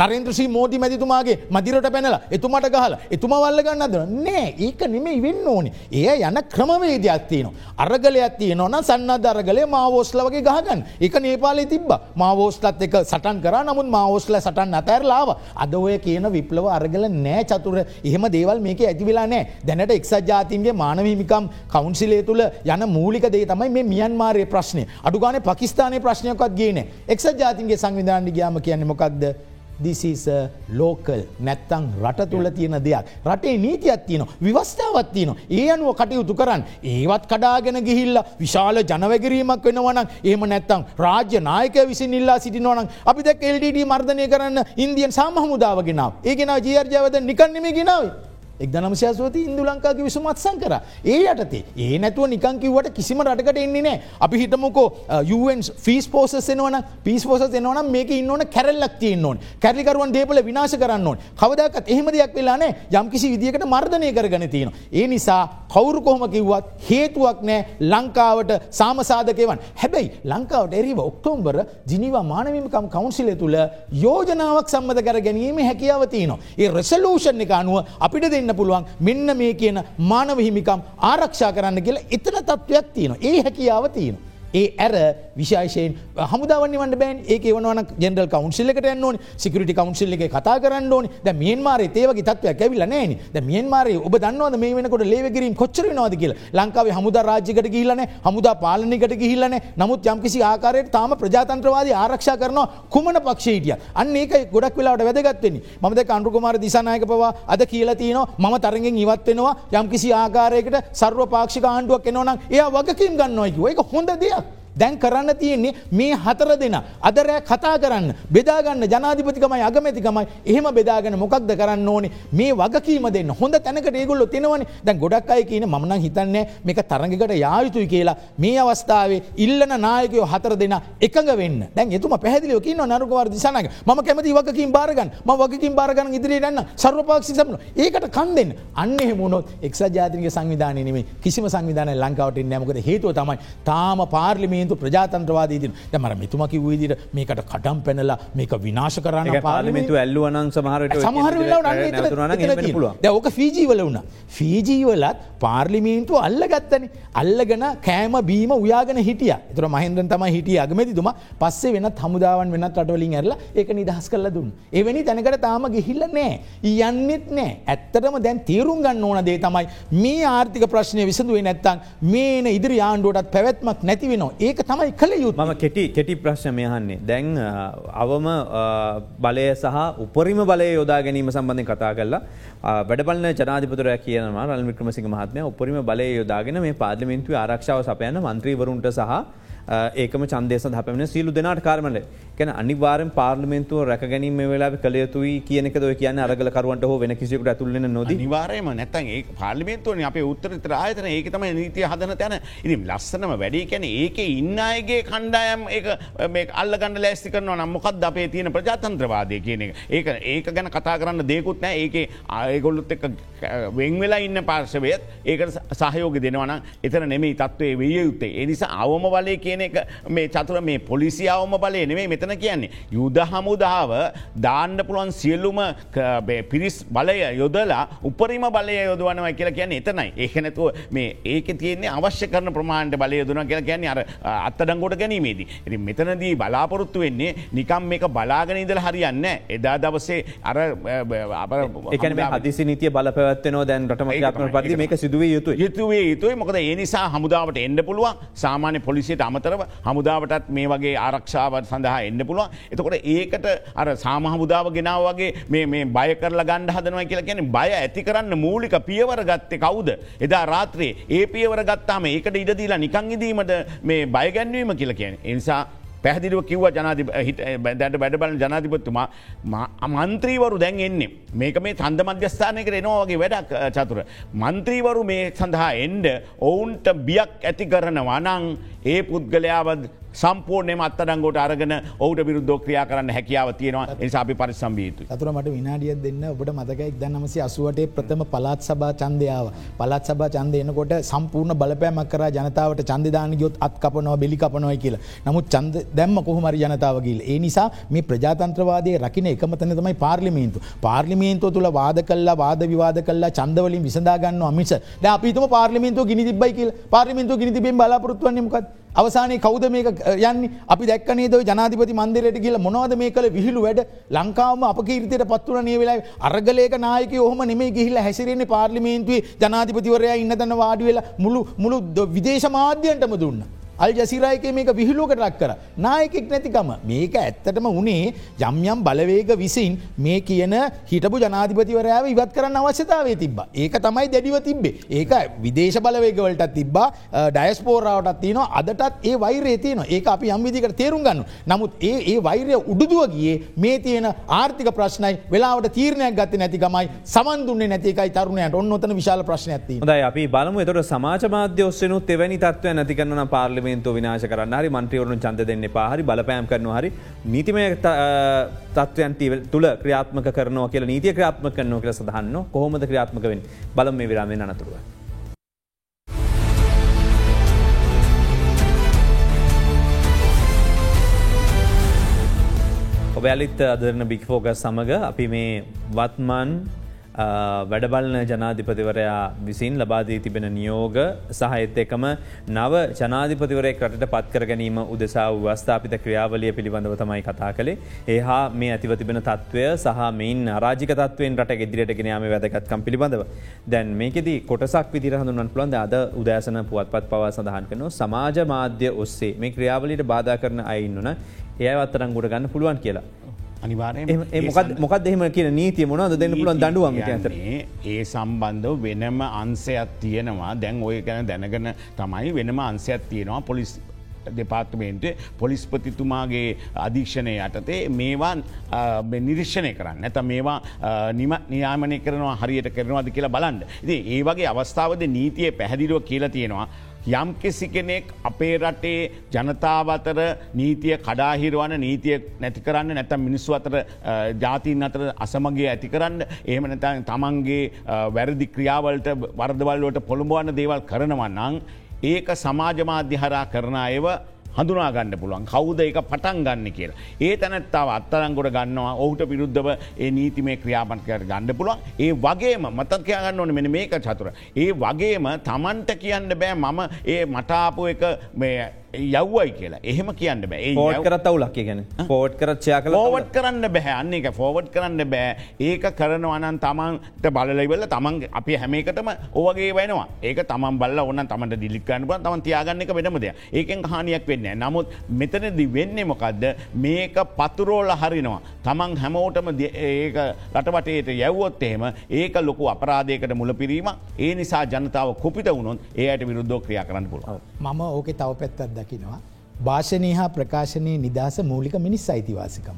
නරේන්ද්‍රසී මෝති මැතිතුමාගේ මදිරට පැනල එතුමට ගහල එතුම වල්ල ගන්නද? නෑ ඒක නෙමෙයි වෙන්න ඕනි. ඒ යන ක්‍රමවේදයක් තියනවා. අරගලයක් තියනවන සන්නද අරගලේ මාවෝස්ල වගේ ගහගන්න. එක නේපාලේ තිබ මාවෝස්ලත් එක සටන් කර. නමුත් මාවෝස්ල සටන් අතැරලාව අද ඔය කියන විප්ලව අරගල නෑ චතුර. එහෙම දේවල් මේක ඇතිවෙලා නෑ. දැනට එක්සත් ජාතින්ගේ මානවහිමිකම් කවුන්සිලේ තුළ යන මූලික දේ තමයි මේ මියන්මාරය ප්‍රශ්නය අඩුගාන පකිස්ානය ප්‍රශ්නයක්ත් ගේන එක්සත් ජාතින්ගේ සංවිධානය ගයාම කියන්න මොකක්ද දිසිස ලෝකල් නැත්තං රට තුළ තියෙන දෙයක්. රටේ නීතියක් තියන විවස්ථාවත් තියන ඒ අනුව කටයුතු කරන්න. ඒවත් කඩාගෙන ගිහිල්ල විශාල ජනවැගරීමක් වෙනවනම් ඒම නැත්තං රාජ්‍ය නායක විසින් ඉල්ලා සිටිනවනම් අපි දැක් LDD මර්ධනය කරන්න ඉන්දියන් සාමහමුදාවගෙනාව ඒගෙන ජීර්ජාවද නිකන්නෙම ගෙනාවේ. එක් නමශයස්වති ඉන්දු ලංකාගේ විසුමත් සංකර. ඒ යටතේ ඒ නැතුව නිකංකිවට කිසිම රටකට එන්නේ නෑ අපි හිතමුකෝ යුවන් ෆිස් පෝසස් එනවන පිස් පෝස එනවන මේක ඉන්නවන කැරල්ලක් තියන්න ඕන්. කැරිකරුවන් දේපල විනාශ කරන්න ඕන්. කවදකත් එහෙම දෙයක් වෙලානේ යම්කිසි විදිකට මර්ධනය කරගන තියෙන. ඒ නිසා කවුරු කොහොම කිව්වත් හේතුවක් නෑ ලංකාවට සාමසාධකයවන් හැබැයි ලංකාවට එරිව ඔක්තෝම්බර ජිනිවා මානවිමකම් කවන්සිලය තුළ යෝජනාවක් සම්මත කර ගැනීම හැකියාව තියනවා. ඒ රෙසලූෂන් එක අනුව අපිට දෙන්න වෙන්න පුළුවන් මෙන්න මේ කියන මානව හිමිකම් ආරක්ෂා කරන්න කියලා එතන තත්ත්වයක් තියෙන ඒ හැකියාව තියෙන. ඒ ඇර විශේෂයෙන් හමුදාවන්න වන්න බෑන්. ඒක වන ජෙනල් කවන්සිල්ලට යන්නන සිකරට කවන්සිල්ල එක කතා කරන්න ඕන. ද මියන්මාර ඒවගේ තත්වයක් ඇවිල නෑන. ද මියන්මාරය ඔබ දන්නවද මේ වෙනකොට ලේවගරීම කොච්චර නවාද කියල? ලංකාවේ හමුද රාජ්‍යකට ගිල්ලන හමුදා පාලනකට ගිහිල්ලන නමුත් යම්කිසි ආකාරයට තාම ප්‍රජාතන්ත්‍රවාද ආරක්ෂා කරනවා කුමන පක්ෂේටිය අන්න ඒක ගොඩක් වෙලාට වැදගත්වෙන්නේ මද කණඩුකුමාර දිසානායක පවා අද කියලතියන ම තරගෙන් ඉවත් වෙනවා. යම්කිසි ආකාරයකට සර්ව පාක්ෂික ආණ්ඩුවක් එනවනම් එය වගකින් ගන්නවයිකි ඒක හොඳ දෙයක්. දැන් කරන්න තියෙන්නේ මේ හතර දෙෙන. අදරෑ කතා කරන්න බෙදාගන්න ජනාධිපතිකමයි අගමැතිකමයි. එහෙම බෙදාගෙන මොකක්ද කරන්න ඕනේ? මේ වගකීම දෙන්න. හොඳ තැනකට ඒගොල්ල තිනවන. දැන් ගොඩක් අය කියන මන හිතන්නේ මේක තරගකට යායුතුයි කියලා මේ අවස්ථාවේ ඉල්ලන නායකයෝ හතර දෙෙන එකඟ වෙන්න. දැන් එතුම පැහදිලිව කියන්න නරුකවර දිසනක ම කැමති වකින් බාරගන්න ම වකින් බාරගන්න ඉදිරියටන්න සර්වපාක්ෂි සමන ඒකට කන් දෙන්න. අන්න එහෙමුණොත් එක් ජාතික සංවිධානයනේ කිසිම සංවිධාන ලංකාවට නෑමකද හේතුව තමයි තාම පාර්ලිමේන්තු ප්‍රජාතන්ත්‍රවාදීතින් දැමර මෙතුමකි වීදිර මේකට කටම් පැනලා මේක විනාශ කරන්න පාර්ලිමිතු ඇල්ලුවනන් සමහරට සමහර ඕක ෆීජීවල වුණ. ෆීජීවලත් පාර්ලිමේන්තු අල්ල ගත්තන අල්ලගෙන කෑම බීම උයාගෙන හිටිය. තර මහින්දන් තම හිටිය අගමැතිතුම. පස්සේ වෙනත් හමුදාවන් වෙනත් රටවලින් ඇරලා ඒක නිදහස් කල දුන්. එවැනි තැනකට තාම ගිහිල්ල නෑ. යන්නෙත් නෑ ඇත්තටම දැන් තේරුම් ගන්න ඕන දේ තමයි මේ ආර්ථික ප්‍රශ්නය විසඳුවේ නැත්තන් මේන ඉදිරි ආණ්ඩුවටත් පැවැත්මක් නැති වෙන ඒක තමයි කළ යුතු ම කෙටි කෙටි ප්‍රශ්නය යහන්නේ දැන් අවම බලය සහ උපරිම බලය යොදා ගැනීම සම්බන්ධය කතා කරලා වැඩපල ජනාධපතුර කියනවා රල් වික්‍රමසිංහ මහත්මය උපරිම බලය යොදාගෙන මේ පාර්ලිමින්තුව ආරක්ෂාව සපයන මන්ත්‍රීවරුන්ට සහ ඒකම චන්දේස හපෙන සියලු දෙනාට කාරමට කැන අනිවාරෙන් පාර්ලිමෙන්තුව රැකගැනීම වෙලා කළයුතුයි කියනක ද කියන අරගල කරුවන්ට හෝ වෙන කිසිකට ඇතුලන නොද? නිවාරයම නැතන් ඒ පාර්ලිමෙන්තුවන අපේ උත්තර ආයතන ඒක තම නීතිය හදන තැන. ඉරි ලස්සනම වැඩි කැන ඒක ඉන්නයගේ කණ්ඩායම් මේ අල්ලගන්න ලෑස්ති කරන නම්මොකත් අපේ තියෙන ප්‍රජාතන්ත්‍රවාදය කියන එක? ඒක ඒක ගැන කතා කරන්න දෙකුත් නෑ ඒක ආයගොල්ලුත් එක වෙන් වෙලා ඉන්න පාර්ශවයත් ඒක සහයෝග දෙනවන එතන නෙමේ තත්වේ විය යුත්තේ. එනිසා අවම බලය කියන කියන එක මේ චතුර මේ පොලිසියාවම බලය නෙවේ මෙතන කියන්නේ. යුද හමුදාව දාන්න පුළුවන් සියල්ලුම පිරිස් බලය යොදලා උපරිම බලය යොදවනවා කියලා කියන්න එතනයි. ඒකනැතුව මේ ඒක තියන්නේ අවශ්‍ය කරන ප්‍රමාණ්ට බලය යොදන කියලා කියන්නේ අර අත්තඩංගොට ගැනීමේදී. එති මෙතනදී බලාපොරොත්තු වෙන්නේ නිකම් මේක බලාගෙන ඉදල හරියන්න එදා දවසේ අර එකන හදිසි නීතිය බල පැවත්වනෝ දැන් රටම ත්ම පදි මේක සිදුවේ යුතු යුතුවේ යුතුයි. මොකද ඒ නිසා හමුදාවට එන්න පුළුවන්. සාමාන්‍ය පොලිසියට අමතර අතරව හමුදාවටත් මේ වගේ ආරක්ෂාවත් සඳහා එන්න පුළුවන්. එතකොට ඒකට අර සාම හමුදාව ගෙනාව වගේ මේ බය කරලා ගණ්ඩ හදනවා කියලා කියන බය ඇති කරන්න මූලික පියවර ගත්තේ කවුද? එදා රාත්‍රයේ ඒ පියවර ගත්තාම ඒකට ඉඩදීලා නිකං ඉදීමට මේ බයගැන්වීම කියලා කියන එනිසා පැහදිලිව කිව්ව ජනාධ දැට වැඩබල ජනාධිපත්තුමා මන්ත්‍රීවරු දැන් එන්නේ. මේක මේ තන්ද මධ්‍යස්ථානයකට එනවාගේ වැඩක් චතුර. මන්ත්‍රීවරු මේ සඳහා එන්ඩ ඔවුන්ට බියක් ඇති කරන වනං ඒ පුද්ගලයාවද සම්පූර්ණයම අත්තඩංගොට අරගෙන ඔවුට විරුද්ධ ක්‍රියා කරන්න හැකියාව තියෙනවා. එනිසාපි පරිසම්බීතු. අතුර මට විනාඩිය දෙන්න. ඔබට මතකයි දන්නමසි අසුවටේ ප්‍රථම පලාත් සභා චන්දයාව පලත් සභා චන්ද එනකොට සම්පූර්ණ බලපෑමක් කර ජනතාවට චන්දදාන ගයොත් අත් කපනවා බෙලි කපනොයි කියලා. නමුත් චන්ද දැම්ම කොහමරි ජනතාවගේල්. ඒ නිසා මේ ප්‍රජාතන්ත්‍රවාදය රකින එකමතන තමයි පාර්ලිමේන්තු. පාර්ලිමේන්තුව තුළ වාද කල්ලා වාද විවාද කල්ලා චන්දවලින් විසඳාගන්න අමිස ද අපිතම පාර්ලිමේන්තු ගිනි තිබයි කියල. පාර්ලිමේන්තු ගිනි තිබෙන් බලාපොරත්තුවන්නමකත් අවසානයේ කවුද මේක යන්නේ? අපි දැක්කනේද ජනාධිපති මන්දිරයට කියලා මොනවද මේ කළ? විහිළු වැඩ. ලංකාවම අප කීර්තියට පත්වන නිය වෙලා අරගලයක නායක ඔහම නෙමේ ගිහිල්ලා හැසිරෙන්නේ පාර්ලිමේන්තුවේ ජනාධිපතිවරයා ඉන්න තැන වාඩි වෙලා මුළු මුළු විදේශ මාධ්‍යයන්ටම දුන්න. අල් ජසිරායක මේක විහිලුවකට රක් කර. නායකෙක් නැතිකම මේක ඇත්තටම උනේ යම්යම් බලවේග විසින් මේ කියන හිටපු ජනාධිපතිවරයාව ඉවත් කරන්න අවශ්‍යතාවේ තිබ. ඒක තමයි දැඩිව තිබ්බේ. ඒක විදේශ බලවේගවලට තිබ්බා ඩයස්පෝරාවටත් තියන අදටත් ඒ වෛරේ තියන ඒ අපි යම්විදිකට තේරුම් ගන්න. නමුත් ඒ ඒ වෛරය උඩුදුව ගියේ මේ තියෙන ආර්ථික ප්‍රශ්නයි වෙලාවට තීරණයක් ගත නැතිකමයි සමන්දුන්නේ නැතිකයි තරුණයට ඔන්න ඔතන විශාල ප්‍රශ්නයක්ති. ද අපි බලමු එතොට සමාජ මාධ්‍ය ඔස්සෙනුත් එවැනි තත්වය නැතිකරන්න පාර්ලිම පාර්ලිමේන්තුව විනාශ කරන්න හරි මන්ත්‍රීවරුන් චන්ද දෙන්න පාහරි බලපෑම් කරනවා හරි. නීතිමය තත්වයන් තුළ ක්‍රියාත්මක කරනවා කියල නීතිය ක්‍රියාත්ම කරනවා කියල සඳහන්න කොහොමද ක්‍රියාත්මකවෙන් බලම මේ විරාමෙන් අනතුරුව. ඔබ ඇලිත් අදරන බික්‍ෆෝගස් සමඟ අපි මේ වත්මන් වැඩබලන ජනාධිපතිවරයා විසින් ලබාදී තිබෙන නියෝග සහහිත් එකම නව ජනාධිපතිවරය කටට පත්කර ගැනීම උදෙසා වස්ථාපිත ක්‍රියාවලිය පිළිබඳව තමයි කතා කළේ. ඒහා මේ ඇතිව තිබෙන තත්ත්වය සහ මෙයින් අරාජික තත්වෙන් රට ගෙදිරට ගෙනයාම වැදගත්කම් පිළිබඳව. දැන් මේකෙද කොටසක් විදිර හඳුන් පුළන්ද අද උදෑසන පුවත්පත් පවා සඳහන් කන සමාජ මාධ්‍ය ඔස්සේ මේ ක්‍රියාවලිට බාධා කරන අයින්නුන ඒවත්තරන් ගොඩ ගන්න පුළුවන් කියලා. අනිවාරය මොකද එහෙම කියන නීතිය මොනද දෙන්න පුළන් දඩුවම ඇතර ඒ සම්බන්ධව වෙනම අන්සයක් තියෙනවා. දැන් ඔය ගැන දැනගන තමයි වෙනම අන්සයක් තියෙනවා පොලිස් දෙපාර්තමේන්ටේ පොලිස්පතිතුමාගේ අධීක්ෂණය යටතේ මේවාන් නිරිශ්ෂණය කරන්න. ඇත මේවා නිම නියාමනය කරනවා හරියට කරනවාද කියලා බලන්ඩ. ඉති ඒ වගේ අවස්ථාවද නීතිය පැහැදිලුව කියලා තියෙනවා. යම් කිසි කෙනෙක් අපේ රටේ ජනතාව අතර නීතිය කඩාහිරවන නීතිය නැති කරන්න නැතම් මිනිස්සු අතර ජාතින් අතර අසමගේ ඇති කරන්න ඒම නැතන් තමන්ගේ වැරදි ක්‍රියාවලට වර්දවල්ලට පොළඹවන්න දේවල් කරනවන්නං ඒක සමාජමාධ්‍ය හරා කරන අයව හඳුනාගන්න පුළුවන් කවුද එක පටන් ගන්න කියලා. ඒ තැනැත්තාව අත්තරංගොට ගන්නවා ඔහුට පිරුද්ධව ඒ නීතිමේ ක්‍රියාපන්කයට ගණඩ පුළුවන් ඒ වගේම මතත් කියගන්න ඕන මෙන මේක චතුර. ඒ වගේම තමන්ට කියන්න බෑ මම ඒ මටාපු එක යව්වයි කියලා. එහෙම කියන්න බෑ. පෝට් කරත් අවුලක් ගැන පෝට් කරච්චයා කළ ෝවට් කරන්න බැහැ අන්න එක ෆෝවට් කරන්න බෑ. ඒක කරනවනන් තමන්ට බලලයිවල තමන් අපි හැමේකටම ඕවගේ වෙනවා. ඒක තමන් බල්ල ඔන්න තමට දිලික්කන්න බ තම තියාගන්න එක වෙනමද ඒකෙන් හානියක් වෙන්න නමුත් මෙතනදි වෙන්නේ මොකක්ද මේක පතුරෝල හරිනවා. තමන් හැමෝටම ඒක රටවටේට යැව්වොත් එහෙම ඒක ලොකු අපරාධයකට මුල පිරීම ඒ නිසා ජනතාව කුපිට වුණොත් ඒයට විරුද්ධෝ ක්‍රියා කරන්න පුළුව මම ඕක තව පැත්තත් දකිනවා. භාෂණය හා ප්‍රකාශනය නිදහස මූලික මිනිස් අයිතිවාසිකම.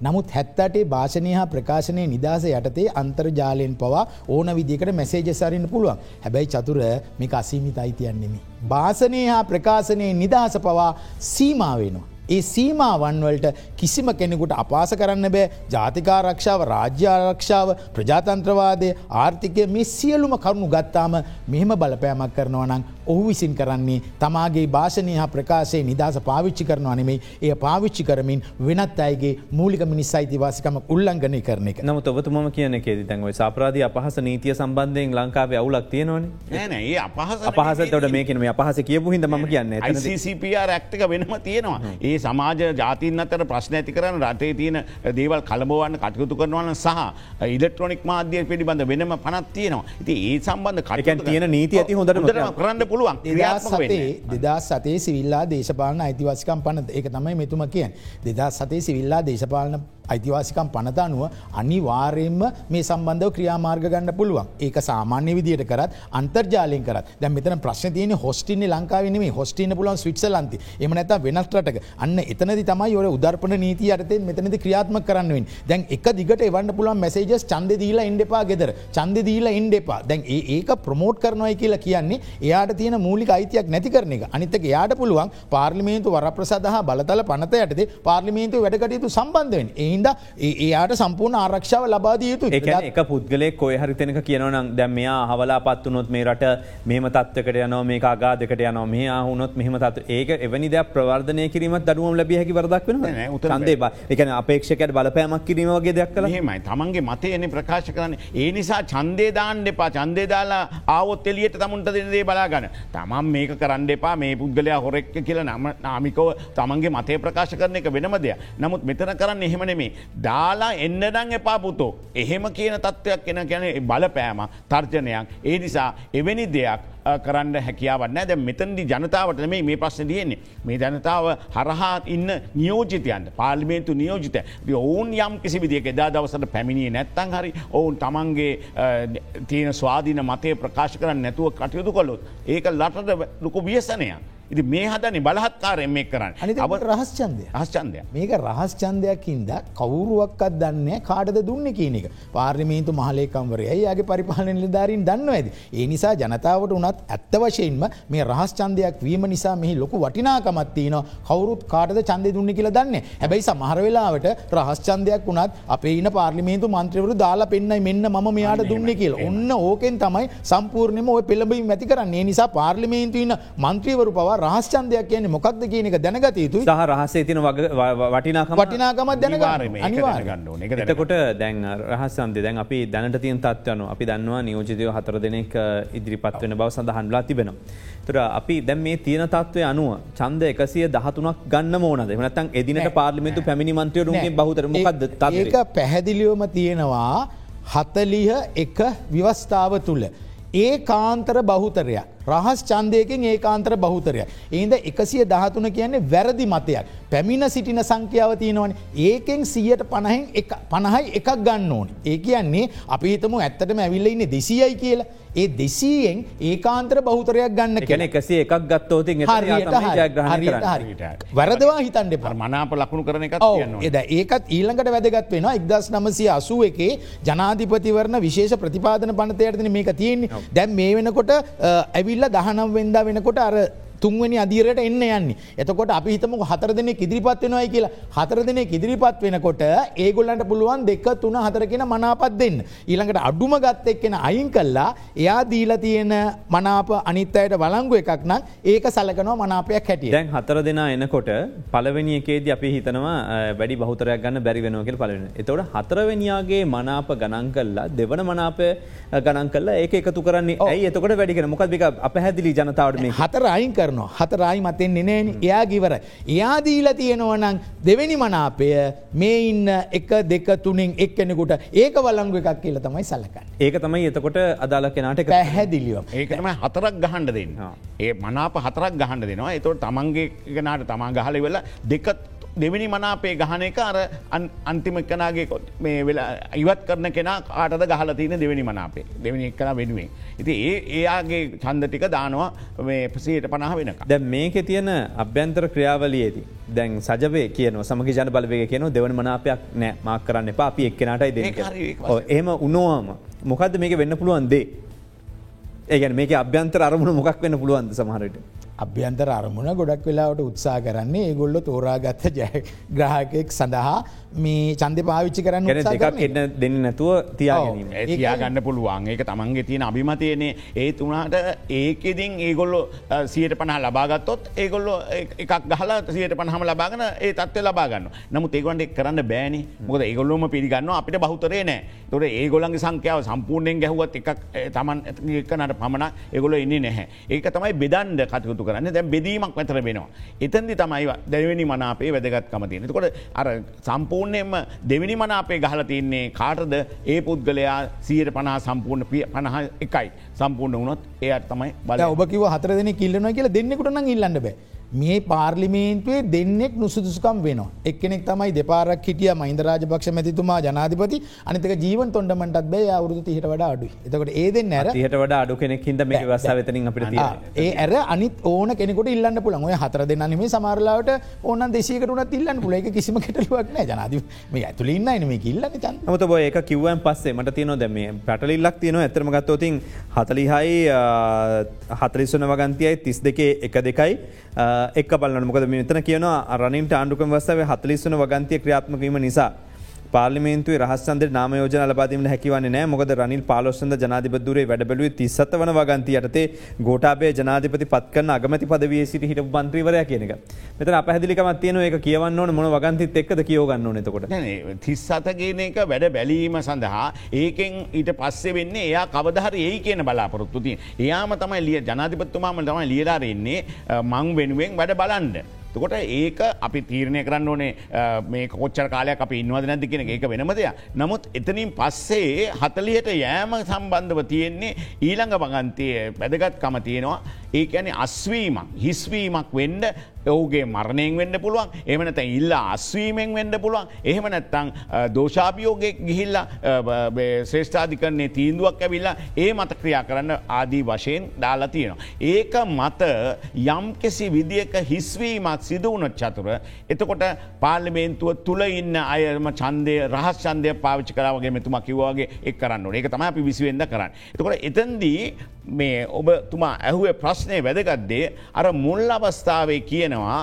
නමුත් හැත්තටේ භාෂණය හා ප්‍රකාශනය නිදහස යටතේ අන්තර්ජාලයෙන් පවා ඕන විදිකට මැසේජ සරන්න පුළුවන් හැබැයි චතුර මේක අසීමිත අයිතියන්නෙමි. භාෂණය හා ප්‍රකාශනය නිදහස පවා සීමාවෙනවා. ඒ සීමාවන්වලට කිසිම කෙනෙකුට අපාස කරන්න බෑ ජාතිකාරක්ෂාව රාජ්‍යාරක්ෂාව ප්‍රජාතන්ත්‍රවාදය ආර්ථිකය මේ සියලුම කරුණු ගත්තාම මෙහෙම බලපෑමක් කරනවනං ඔහු විසින් කරන්නේ. තමාගේ භාෂණය හා ප්‍රකාශය නිදහස පාවිච්චි කරනවා නෙමේ එය පාවිච්චි කරමින් වෙනත් අයගේ මූලික මිනිස් අයිතිවාසිකම උල්ලංඝනය කරන එක. නම ඔබතුම කියන කෙද තැන්ව සාප්‍රාධ අපහස නීතිය සම්බන්ධයෙන් ලංකාවේ අවුලක් තියෙනවන. නෑ අපහස අපහසතට මේකන මේ අපහස කියපු හිද ම කියන්න. CCPR ඇක්ටක වෙනම තියෙනවා. ඒ සමාජ ජාතින් අතර ප්‍රශ්න ඇති කරන රටේ තියෙන දේවල් කළබවන්න කටයුතු කරනවන සහ ඉලෙක්ට්‍රොනික් මාධ්‍යය පිළිබඳ වෙනම පනත් තියෙනවා. ඉති ඒ සම්බන්ධ කට තියෙන නීති ඇති හොඳට කරන්න පුළුවන්. සතේ දෙදා සතේ සිවිල්ලා දේශපාලන අයිතිවාසිකම් පනත. ඒක තමයි මෙතුම කියෙන් දෙදා සතේ සිවිල්ලා දේශපාලන අයිතිවාසිකම් පනත අනුව අනිවාර්යෙන්ම මේ සම්බන්ධව ක්‍රියාමාර්ග ගන්න පුළුවන්. ඒක සාමාන්‍ය විදියට කරත් අන්තර්ජාලයෙන් කරත්. දැ මෙතන ප්‍රශ්න තියන හොස්ටින ලංකාවනේ හොස්ටින පුලන් ස්විට්සලන්ති එම නැත වෙනස්ටක අන්න එතනදි තමයි ඔය උදර්පන නීති අතේ මෙතනද ක්‍රියාත්ම කරන්නෙන් දැන් එක දිගට එවන්න පුළන් මැසේජස් චන්ද දීලා ඉන්ඩපා ගෙදර. චන්ද දීලා ඉන්ඩපා දැන් ඒක ප්‍රමෝට් කරනවයි කියලා කියන්නේ එයාට තියෙන මූලික අයිතියක් නැති කරන එක. අනිතක යාට පුළුවන් පාර්ලිමේන්තු වරප්‍රසාදහ බලතල පනත යටද පාර්ලිමේන්තු වැඩකටයුතු සම්බන්ධවෙන් ඒ හින්ද එයාට සම්පූර්ණ ආරක්ෂාව ලබාදිය යුතු එක පුද්ගලෙක් කොය හරිතනක කියනවනම් දැම් මෙයා හවලා පත්වනොත් මේ රට මෙම තත්වකට යන මේ ආගාදකට යන මේ හුනොත් මෙහම තත් ඒක එවැනි ද ප්‍රවර්ධනය කිරීමත් දරුවම් ලැබිය හැකි වරදක් වෙන උතරන්දේ එකන අපේක්ෂකට බලපෑමක් කිරීමගේ දෙයක් කළ? හෙමයි තමන්ගේ මතයන ප්‍රකාශ කරන ඒ නිසා චන්දේ දාන්න එපා. චන්දේ දාලා ආවොත් එලියට තමුන්ට දෙදේ බලාගන්න තමන් මේක කරන්න එපා මේ පුද්ගලයා හොරෙක්ක කියලා නම නාමිකව තමන්ගේ මතය ප්‍රකාශ කරන එක වෙනම දෙයක් නමුත් මෙතන කරන්න එහෙමනෙමේ නෙමේ. දාලා එන්නඩං එපා පුතෝ. එහෙම කියන තත්ත්වයක් එන ගැන බලපෑම තර්ජනයක්. ඒ නිසා එවැනි දෙයක් කරන්න හැකියාවන්න දැ මෙතන්දි ජනතාවට මේ මේ ප්‍රශ්න තියෙන්නේ. මේ ජනතාව හරහා ඉන්න නියෝජිතයන්ට පාලිමේන්තු නියෝජිත ඔවුන් යම් කිසි විදික එදා දවසට පැමිණිය නැත්තන් හරි ඔවුන් තමන්ගේ තියෙන ස්වාධීන මතය ප්‍රකාශ කරන්න නැතුව කටයුතු කොළොත් ඒක ලටට ලොකු වියසනයක්. ඉති මේ හදනි බලහත්කාරයෙන් මේ කරන්න. අනි අව රහස්චන්දය හස්චන්දය මේක රහස්චන්දයක්කින්ද කවුරුවක්කත් දන්න කාටද දුන්න කියන එක. පාර්ලිමේන්තු මහලේකම්වරය. යාගේ පරිපාලන ධාරින් දන්න ඇද. ඒ නිසා ජනතාවට උනත් ඇත්ත වශයෙන්ම මේ රහස්චන්දයක් වීම නිසා මෙහි ලොකු වටිනාකමත්තින කවරුත් කාටද චන්දය දුන්න කියලා දන්න හැබැයි සමහර වෙලාවට රහස්චන්දයක් වුණත් අපේ ඉන පාර්ලිමේන්තු මන්ත්‍රවරු දාලා පෙන්න්නයි මෙන්න ම මෙයාට දුන්න කියල. ඔන්න ඕකෙන් තමයි සම්පූර්ණයම ඔය පෙළබයි මැති කරන්නේ. නිසා පාර්ලිමේන්තුවන්න මන්ත්‍රීවරු පවා රහස්චන්දයක් කියන්නේ මොකක්ද කියන එක දැනගත යුතු සහ රහසේ තින වටිනාකම වටිනාකමත් දැනගන්න. අනිවාර ගන්න එතකොට දැන් රහසන්ද දැන් අපි දැනට තියන් තත්වයන අපි දන්නවා නියෝජිතය හතර දෙනෙක් ඉදිරිපත් වෙන බව සඳහන්ලා තිබෙනවා. තුර අපි දැන් මේ තියෙන තත්වය අනුව චන්ද එකසිය දහතුනක් ගන්න මෝනද මනතන් එදිනට පාර්ලිමිතු පැමිණි මන්ත්‍රයරුන්ගේ බහතර මොකක්ද ඒක පැහැදිලියෝම තියෙනවා හතලිහ එක විවස්ථාව තුළ. ඒ කාන්තර බහුතරයක්. රහස් චන්දයකින් ඒ කාන්තර බහුතරය. ඒද එකසිය දහතුන කියන්නේ වැරදි මතයක්. පැමිණ සිටින සංඛ්‍යාව තියෙනවන. ඒකෙන් සියට පණහෙන් පණහයි එකක් ගන්න ඕන. ඒ කියන්නේ අපි හිතම ඇත්තටම ඇවිල්ල ඉන්න දෙසියයි කියලා. ඒ දෙසීයෙන් ඒකාන්තර බෞතරයක් ගන්න ගැන එකසේ එකක් ගත්තෝතින් වැරදවා හිතන්ඩ ප මනාප ලකුණු කරන එක එද ඒකත් ඊළඟට වැදගත් වෙන එක්දස් නමසය අසුව එකේ ජනාධිපතිවරණ විශේෂ ප්‍රතිපාදන පනතයටන මේක තියෙන්නේ. දැම් මේ වෙනකොට ඇවිල්ල දහනම් වෙන්දා වෙනකොට අර තුන්වනි අදිරයට එන්න යන්නේ. එතකොට අපි හිතමක හතර දෙනෙ ඉදිරිපත් වෙනවයි කියලා. හතර දෙනෙ ඉදිරිපත් වෙනකොට ඒගොල්ලන්ට පුළුවන් දෙක තුන හතර කියෙන මනාපත් දෙන්න. ඊළඟට අඩුම ගත් එක්කෙන අයින් කල්ලා එයා දීල තියෙන මනාප අනිත්තයට වලංගු එකක් නම් ඒක සලකනවා මනාපයක් හැටිය. දැන් හතර දෙනා එනකොට පලවෙනි එකේද අපි හිතනවා වැඩි බහතරයක් ගන්න බැරි වෙනෝකල් පලවෙන. එතවට හතරවනියාගේ මනාප ගණන් කල්ලා දෙවන මනාපය ගණන් කල්ලා ඒක එකතු කරන්නේ ඇයි? එතකොට වැඩිගෙන මොකක්දික අපහැදිලි ජනතාවට මේ හතර අයින් කර කරනවා හතරයි මතෙන් නෙනෑන එයා ගිවර. එයා දීල තියෙනවනං දෙවැනි මනාපය මේ ඉන්න එක දෙක තුනින් එක්කෙනෙකුට ඒක වලංගු එකක් කියල තමයි සලකන්න. ඒක තමයි එතකොට අදාල කෙනට පැහැදිලියෝ. ඒකම හතරක් ගහන්ඩ දෙන්න. ඒ මනාප හතරක් ගහන්ඩ දෙනවා එතවට තමන්ගේ ගනාට තමා ගහල වෙලා දෙකත් දෙවිනි මනාපේ ගහන එක අර අන්තිම කනාගේ මේ වෙලා ඉවත් කරන කෙන ආටද ගහල තියන දෙවැනි මනාපේ දෙවනි එක්කන වෙනුවෙන්. ඉති ඒ ඒයාගේ චන්ද ටික දානවා මේ පසයට පනහ වෙනක. දැ මේක තියෙන අභ්‍යන්තර ක්‍රියාවලියේදී. දැන් සජවේ කියන සමග ජන බලවය කියන දෙවන මනාපයක් නෑ මාක් කරන්න එපා අපි එක්කෙනටයි දෙ එම උනෝවාම මොකක්ද මේක වෙන්න පුළුවන් දේ. ඒගැන මේක අභ්‍යන්තර අරමුණ මොකක් වෙන්න පුළුවන්ද සමහරට. අභ්‍යන්තර අරමුණ ගොඩක් වෙලාවට උත්සා කරන්නේ ඒගොල්ල තෝරාගත්ත ජය ග්‍රහකෙක් සඳහා මේ චන්ද පාවිච්චි කරන්න දෙකක් එන්න දෙන්න නැතුව තියාගැනීම. තියා ගන්න පුළුවන්. ඒක තමන්ගේ තියෙන අභිමතයනේ. ඒ තුනාට ඒකෙදින් ඒගොල්ලො සියට පනහ ලබාගත්තොත් ඒගොල්ලො එකක් ගහලා සියට පනහම ලබාගන ඒ තත්ව ලබාගන්න නමුත් ඒගොන්ට කරන්න බෑනි. මොකද ඒගොල්ලොම පිළිගන්න අපිට බහතරේ නෑ. තොර ඒගොලන්ගේ සංඛ්‍යාව සම්පූර්ණයෙන් ගැහුවත් එකක් තමන් එකනට පමණ ඒගොල එන්නේ නැහැ. ඒක තමයි බෙදන්ඩ කටයුතු කරන්න. දැ බෙදීමක් වැතර වෙනවා. එතන්දි තමයි දැවනි මනාපේ වැදගත්කම තියෙන කොට අර සම්පූර්ණයෙන්ම දෙවිනි මනාපේ ගහල තියන්නේ කාටද? ඒ පුද්ගලයා සියට පනා සම්පූර්ණ පිය පණහ එකයි. සම්පූර්ණ වුණොත් එයට තමයි බල ඔබකිව හතර දෙන කිල්ලන කියලා දෙන්නෙකුටන ඉල්ලන්න බෑ. මේ පාර්ලිමේන්තුවේ දෙන්නෙක් නුසුදුසුකම් වෙන එක්නෙක් තමයි දෙපාරක් හිටිය මහින්ද රාජපක්ෂ මැතිතුමා ජනාධිපති. අනිතක ජීවන් තොන්ඩමටත් බේ. අවුරුදු තිහට වඩ අඩු එතකට ඒ දෙන්න ඇර හට වඩ අඩු කෙනෙක් හිද මේ වස්සා වෙතනින් අපිට ඒ ඇර අනිත් ඕන කෙනෙකුට ඉල්ලන්න පුළන් ඔය හතර දෙන්නම සමාරලාට ඕන දෙසිකටුනත් ඉල්ලන්න පුල එක කිසිම කෙටලුවක් නෑ. ජනාධ මේ ඇතුල ඉන්න එන මේ ඉල්ලන්න චන් මත බොය එක කිව්වන් පස්සේ මට තියන දැම පැටලිල්ලක් තියන ඇතරම ගත්තෝතින් හතලිහයි හතලිස්සන වගන්තියයි තිස් දෙකේ එක දෙකයි එක් බලන්න. මොකද මෙතන කියනවා රනින්ට ආණ්ඩුකම වස්සාව හතලිස්සන වගන්තිය ක්‍රියාත්මකීම නිසා. පාර්ලිමේන්තුවේ රහස්සන්ද නාමයෝජන ලබාදීමට හැකිවන්නේ නෑ මොකද රනිල් පාලොස්සන්ද ජනාධිපදුරේ වැඩබලුවේ තිස්සත වන වගන්ති යටතේ ගෝටාබේ ජනාධිපති පත්කන අගමති පදවිය සිට හිට බන්ත්‍රීවරය කියනක මෙත අපහදිලිකමත් තියන එක කියවන්න ඕන මොන වගන්තිත් එක්ද කියෝගන්න නතකොට තිස්සතගෙන එක වැඩ බැලීම සඳහා ඒකෙන් ඊට පස්සේ වෙන්නේ එයා කවදහර ඒ කියන බලාපොරොත්තුතිය එයාම තමයි ලිය ජනාධිපත්තුමාම තමයි ලියලාරෙන්නේ මං වෙනුවෙන් වැඩ බලන්ඩ. තකොට ඒක අපි තීරණය කරන්න ඕනේ මේ කොච්චර කාලයක් අපි ඉන්නවද නැති කියෙන ඒක වෙනම දෙයක්. නමුත් එතනින් පස්සේ හතලියට යෑම සම්බන්ධව තියෙන්නේ ඊළඟ වගන්තය වැදගත්කම තියෙනවා ඒක ඇනි අස්වීමක් හිස්වීමක් වෙන්ඩ ඔහුගේ මරණයෙන් වෙන්න පුළුවන් එමනත ඉල්ල අස්වීමෙන් වෙන්න පුළුවන් එහෙම නැත්තං දෝෂාපියෝගෙ ගිහිල්ල ශ්‍රේෂ්ඨාධිකරන්නේ තීන්දුවක් ඇවිල්ලා ඒ මත ක්‍රියා කරන්න ආදී වශයෙන් දාලා තියෙනවා. ඒක මත යම් කෙසි විදික හිස්වීමක් සිදුවනොත් චතුර එතකොට පාර්ලිමේන්තුව තුළ ඉන්න අයම චන්දය රහස් චන්දය පාවිච්චි කරාවගේ මෙතුමා කිවවාගේ එක් කරන්න ඒක තම අපි විසිවෙන්ද කරන්න. එතකොට එතන්දී මේ ඔබතුමා ඇහුවේ ප්‍රශ්නය වැදගත්දේ අර මුල් අවස්ථාවේ කියනවා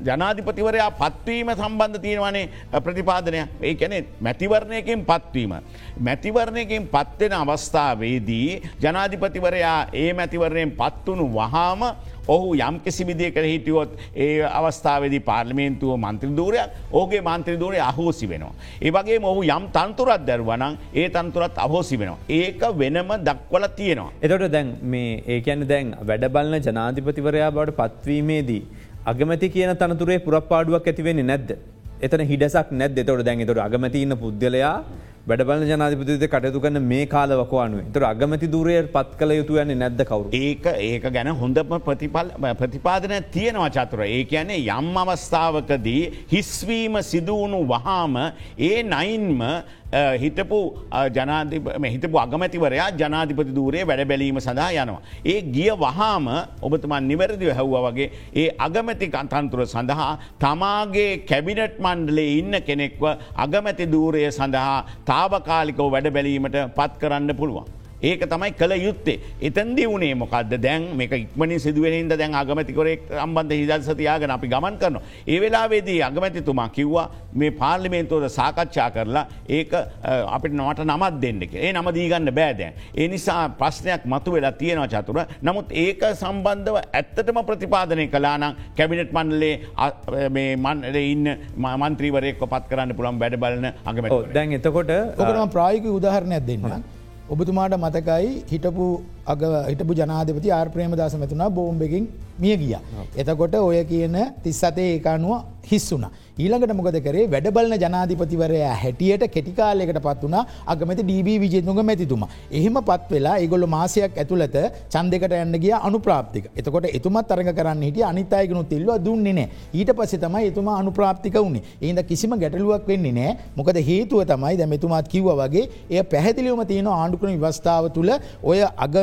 ජනාධිපතිවරයා පත්වීම සම්බන්ධ තියෙනවනේ ප්‍රතිපාදනය ඒ කැනෙ මැතිවරණයකින් පත්වීම. මැතිවරණයකින් පත්වෙන අවස්ථාවේදී ජනාධිපතිවරයා ඒ මැතිවරණයෙන් පත්වුණු වහාම ඔහු යම් කිසි විදියකට හිටියොත් ඒ අවස්ථාවේදී පාර්ලිමේන්තුව මන්ත්‍රදූරයක් ඕගේ මන්ත්‍රදූරය අහෝසි වෙනවා. ඒ වගේ ඔහු යම් තන්තුරත් දැරුවනං ඒ තන්තුරත් අහෝසි වෙනවා. ඒක වෙනම දක්වල තියෙනවා. එතොට දැන් මේ ඒකැන දැන් වැඩබලන ජනාධිපතිවරයා බවට පත්වීමේදී. අගමැති කියන තනතුරේ පුරපාඩුවක් ඇතිවෙන්නේ නැද්ද. එතන හිඩසක් නැද තොට දැන් තොට අගමතින්න පුද්ගලයා වැඩබල ජනාධිපතිද කටයුතු කන්න මේ කාලවකවානුව තුර අගමති දුරය පත් කළ යුතු යන්නේ නැද්ද කවරු. ඒක ඒක ගැන හොඳම ප්‍රතිපල් ප්‍රතිපාදන තියෙනවා චතුර. ඒ කියන්නේ යම් අවස්ථාවකදී හිස්වීම සිදුවුණු වහාම ඒ නයින්ම හිතපු හිතපු අගමැතිවරයා ජනාධිපති දූරේ වැඩ බැලීම සඳහා යනවා. ඒ ගිය වහාම ඔබතුමන් නිවැරදිව හැව්ව වගේ ඒ අගමැති කන්තන්තුර සඳහා තමාගේ කැබිනට් මණ්ඩලේ ඉන්න කෙනෙක්ව අගමැති දූරය සඳහා තාවකාලිකව වැඩ බැලීමට පත් කරන්න පුළුවන්. ඒක තමයි කළ යුත්තේ. එතන්දි වනේ මොකක්ද දැන් මේක ඉක්මනින් සිදුවෙනින්ද දැන් අගමතිකොරෙක් අම්බන්ධ හිදල්සතියාගෙන අපි ගමන් කරන. ඒ වෙලාවේදී අගමැතිතුමා කිව්වා මේ පාර්ලිමේන්තෝද සාකච්ඡා කරලා ඒක අපිට නවට නමත් දෙන්නක ඒ නම දීගන්න බෑදෑන්. ඒ නිසා ප්‍රශ්නයක් මතු වෙලා තියෙනවා චතුර නමුත් ඒක සම්බන්ධව ඇත්තටම ප්‍රතිපාදනය කලානම් කැබිනට් මන්ලේ මන්ල ඉන්න මන්ත්‍රීවරයෙක් පත් කරන්න පුළන් වැඩ බලන අගමැ දැන් එතකොට ඔකරම ප්‍රායික උදාහරණයක් දෙන්න. ඔබතුමාට මතකයි හිටපු අග හිටපු ජනාධපති ආර්ප්‍රේම දස මැතුනා බෝම්බකින් මිය ගිය. එතකොට ඔය කියන තිස්සතේ ඒකානුව හිස්සුනා. ඊළඟට මොකද කරේ වැඩබලන ජනාධිපතිවරය හැටියට කෙටිකාලයකට පත් වනා අගමති ඩීබ විජේතුක මැතිතුමා. එහෙම පත් වෙලා ඒගොල්ල මාසයක් ඇතුළත චන්දකට යන්න ගිය අනුප්‍රාප්තික. එතකොට එතුමත් අරග කරන්න හිට අනිතායකනු තිල්ව දුන්නේ නෑ ඊට පස්සේ තමයි එතුමා අනුප්‍රාප්තික වුණේ ඒද කිසිම ගැටලුවක් වෙන්නේ නෑ මොකද හේතුව තමයි දැ මෙතුමාත් කිව්ව වගේ එය පැහැදිලිවම තියෙන ආණ්ඩුකරන වස්ථාව තුළ ඔය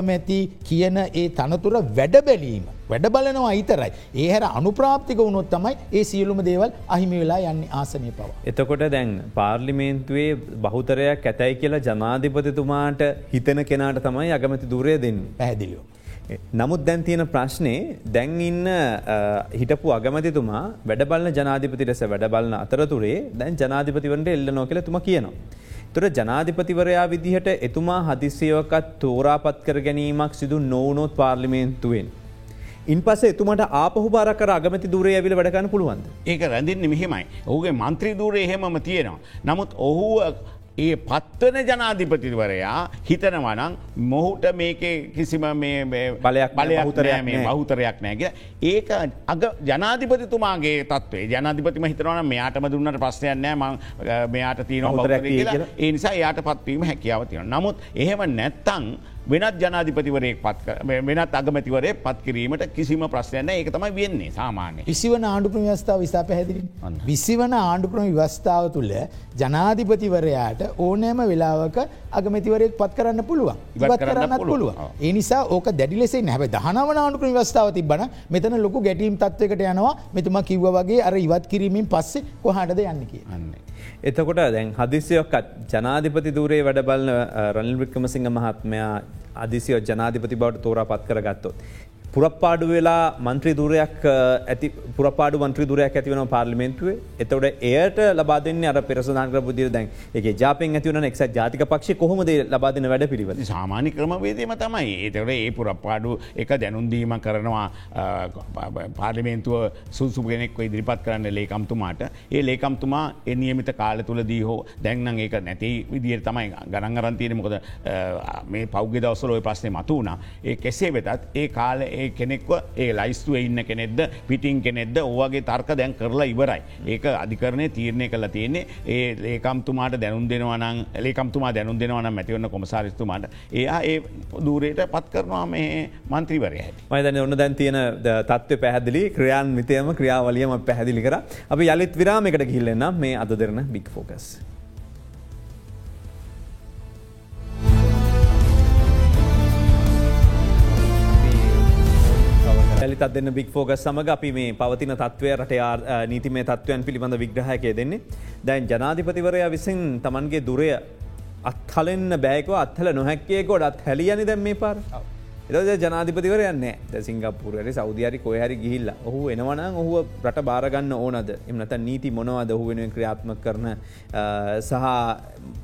අගමැති කියන ඒ තනතුර වැඩ බැලීම. වැඩ බලනවා ඉතරයි. ඒ හැර අනුප්‍රාප්තික වුණොත් තමයි ඒ සියලුම දේවල් අහිමි වෙලා යන්න ආසනය පව. එතකොට දැන් පාර්ලිමේන්තුවේ බහුතරයක් ඇතැයි කියලා ජනාධිපතිතුමාට හිතන කෙනාට තමයි අගමති දුරය දෙන්න පැහැදිලියෝ. නමුත් දැන් තියෙන ප්‍රශ්නේ දැන් ඉන්න හිටපු අගමතිතුමා වැඩබලන ජනාධිපති ලෙස වැඩබලන අතරතුරේ දැන් ජනාධිපතිවන්ට එල්ල නෝ කියල තුම කියනවා. තුර ජනාධිපතිවරයා විදිහට එතුමා හදිසියවකත් තෝරාපත් කර ගැනීමක් සිදු නොවනොත් පාර්ලිමේන්තුවෙන්. ඉන් පස එතුමට ආපහු බාරකර අගමති දුරේ ඇවිල වැඩගන්න පුළුවන්ද. ඒක රැඳින්න මෙහෙමයි. ඔහුගේ මන්ත්‍රී දුරේ එහෙමම තියෙනවා. නමුත් ඔහු ඒ පත්වන ජනාධිපතිවරයා හිතනවනං මොහුට මේක කිසිම බලයක් බලයක් හුතරය මේ බහුතරයක් නෑග. ඒක අග ජනාධිපතිතුමාගේ තත්වේ ජනාධිපතිම හිතනවන මෙයාටම දුන්නට ප්‍රශ්නයන්නෑ ම මෙයාට තියන හොතරැ ඒ නිසා යායට පත්වීම හැකියාව තියෙන. නමුත් එහෙම නැත්තං වෙනත් ජනාධිපතිවරයෙක් පත් වෙනත් අගමැතිවරේ පත් කිරීමට කිසිම ප්‍රශ්නයන්න ඒක තමයි වෙන්නේ සාමාන්‍ය. විසිවන ආණ්ඩුක්‍රම වස්ථාව විසා පැහැදිලි. විසිවන ආණ්ඩුක්‍රම වස්ථාව තුළ ජනාධිපතිවරයාට ඕනෑම වෙලාවක අගමැතිවරයෙක් පත් කරන්න පුළුවන් ඉවත් කරන්නත් පුළුව. ඒ නිසා ඕක දැඩි ලෙසේ නැව දහනවන ආණ්ඩුක්‍රම වස්ථාව තිබන මෙතන ලොකු ගැටීම් තත්වකට යනවා මෙතුම කිව්ව වගේ අර ඉවත් කිරීමෙන් පස්සේ කොහටද යන්න කියන්නේ. එතකොට දැන් හදිසියොක්කත් ජනාධිපති දූරේ වැඩ බලන රනිල් වික්‍රමසිංහ මහත්මයා අදිසියෝ ජනාධිපති බවට තෝරා පත් කරගත්තොත්. පුරප්පාඩු වෙලා මන්ත්‍රී දුරයක් ඇති පුරපාඩු මන්ත්‍රී දුරයක් ඇතිවන පාර්ලිමෙන්තුවේ. එතවට එයට ලබාදන්න අර පෙරසදාන්ක පුදිය දැන් එක ජාපෙන් ඇතිවන එක් ජාතික පක්ෂ කොහොමද ලබාදන වැඩ පිළිව සාමානි ක්‍රමවේදීම තමයි. ඒතවට ඒ පුරප්පාඩු එක දැනුන්දීම කරනවා පාර්ලිමේන්තුව සුසුගෙනෙක් ඉදිරිපත් කරන්න ලේකම්තුමාට. ඒ ලේකම්තුමා එනියමිත කාල තුළ දී හෝ දැන්නම් ඒක නැති විදිර තමයි ගණන් අරන්තීන මොකද මේ පෞද්ග දවසල ඔය ප්‍රශ්නය මතු වුණා ඒ කෙසේ වෙතත් ඒ කාල ඒ කෙනෙක්ව ඒ ලයිස්තුව ඉන්න කෙනෙක්ද පිටිං කෙනෙක්ද ඕවගේ තර්ක දැන් කරලා ඉවරයි. ඒක අධිකරණය තීරණය කළ තියෙන්නේ ඒ ඒකම්තුමාට දැනුම් දෙනවනම් ඒකම්තුමා දැනුම් දෙනවනම් මැතිවන්න කොමසාරිස්තුමාට එයා ඒ දූරයට පත් කරනවා මේ මන්ත්‍රීවරය හැට. මයිතන ඔන්න දැන් තියෙන තත්ව පැහදිලි ක්‍රියාන් මිතයම ක්‍රියාවලියම පැහදිලි කර අපි යළිත් විරාමකට ගිල්ලෙන්න්න මේ අද දෙරන බික් ෆෝකස්. පැලිතත් දෙන්න බික් ෆෝගස් සමඟ අපි මේ පවතින තත්වය රට නීතිමේ තත්වයන් පිළිබඳ විග්‍රහයකය දෙන්නේ දැන් ජනාධිපතිවරය විසින් තමන්ගේ දුරය අත්හලෙන්න්න බෑකව අත්හල නොහැක්කේකොඩ අත් හැලියනි දැම් මේ පාර. එද ජනාධිපතිවරයන්න ද සිංගපපුරයට සෞධරි කොයහරි ගිහිල්ල. ඔහු එනවන ඔහුව රට බාරගන්න ඕනද? එමනත නීති මොනවද ඔහු වෙනුවෙන් ක්‍රියාත්ම කරන සහ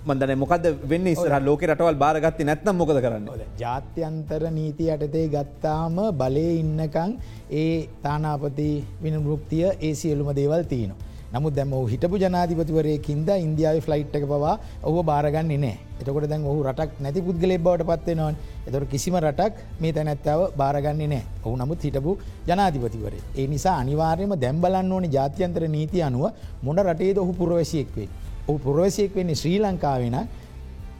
මන්දන මොකද වෙන්න ස්ර ලෝක රටවල් බාරගත්ති නැත්නම් මොකද කරන්න? ජාත්‍යන්තර නීති යටතේ ගත්තාම බලය ඉන්නකං ඒ තානාපති විනමුෘක්තිය ඒ සියලුම දේවල් තියනවා. නමුත් දැම හිටපු ජනාධිපතිවරයකින්ද ඉන්දියාව ෆ්ලයිට් එක පවා ඔහු බාරගන්න නෑ. එතකොට දැන් ඔහු රටක් නැති පුද්ගලෙ බවට පත්වේ නොන් එතොට කිසිම රටක් මේ තැනැත්තාව බාරගන්නේ නෑ. ඔහු නමුත් හිටපු ජනාධිපතිවරේ ඒ නිසා අනිවාර්යම දැම්බලන්න ඕනි ජාත්‍යන්තර නීති අනුව මොඩ රටේද ඔහු පුරවැසියෙක්වේ ඔහු පුරවසියෙක් වෙන්නේ ශ්‍රී ලංකාවෙන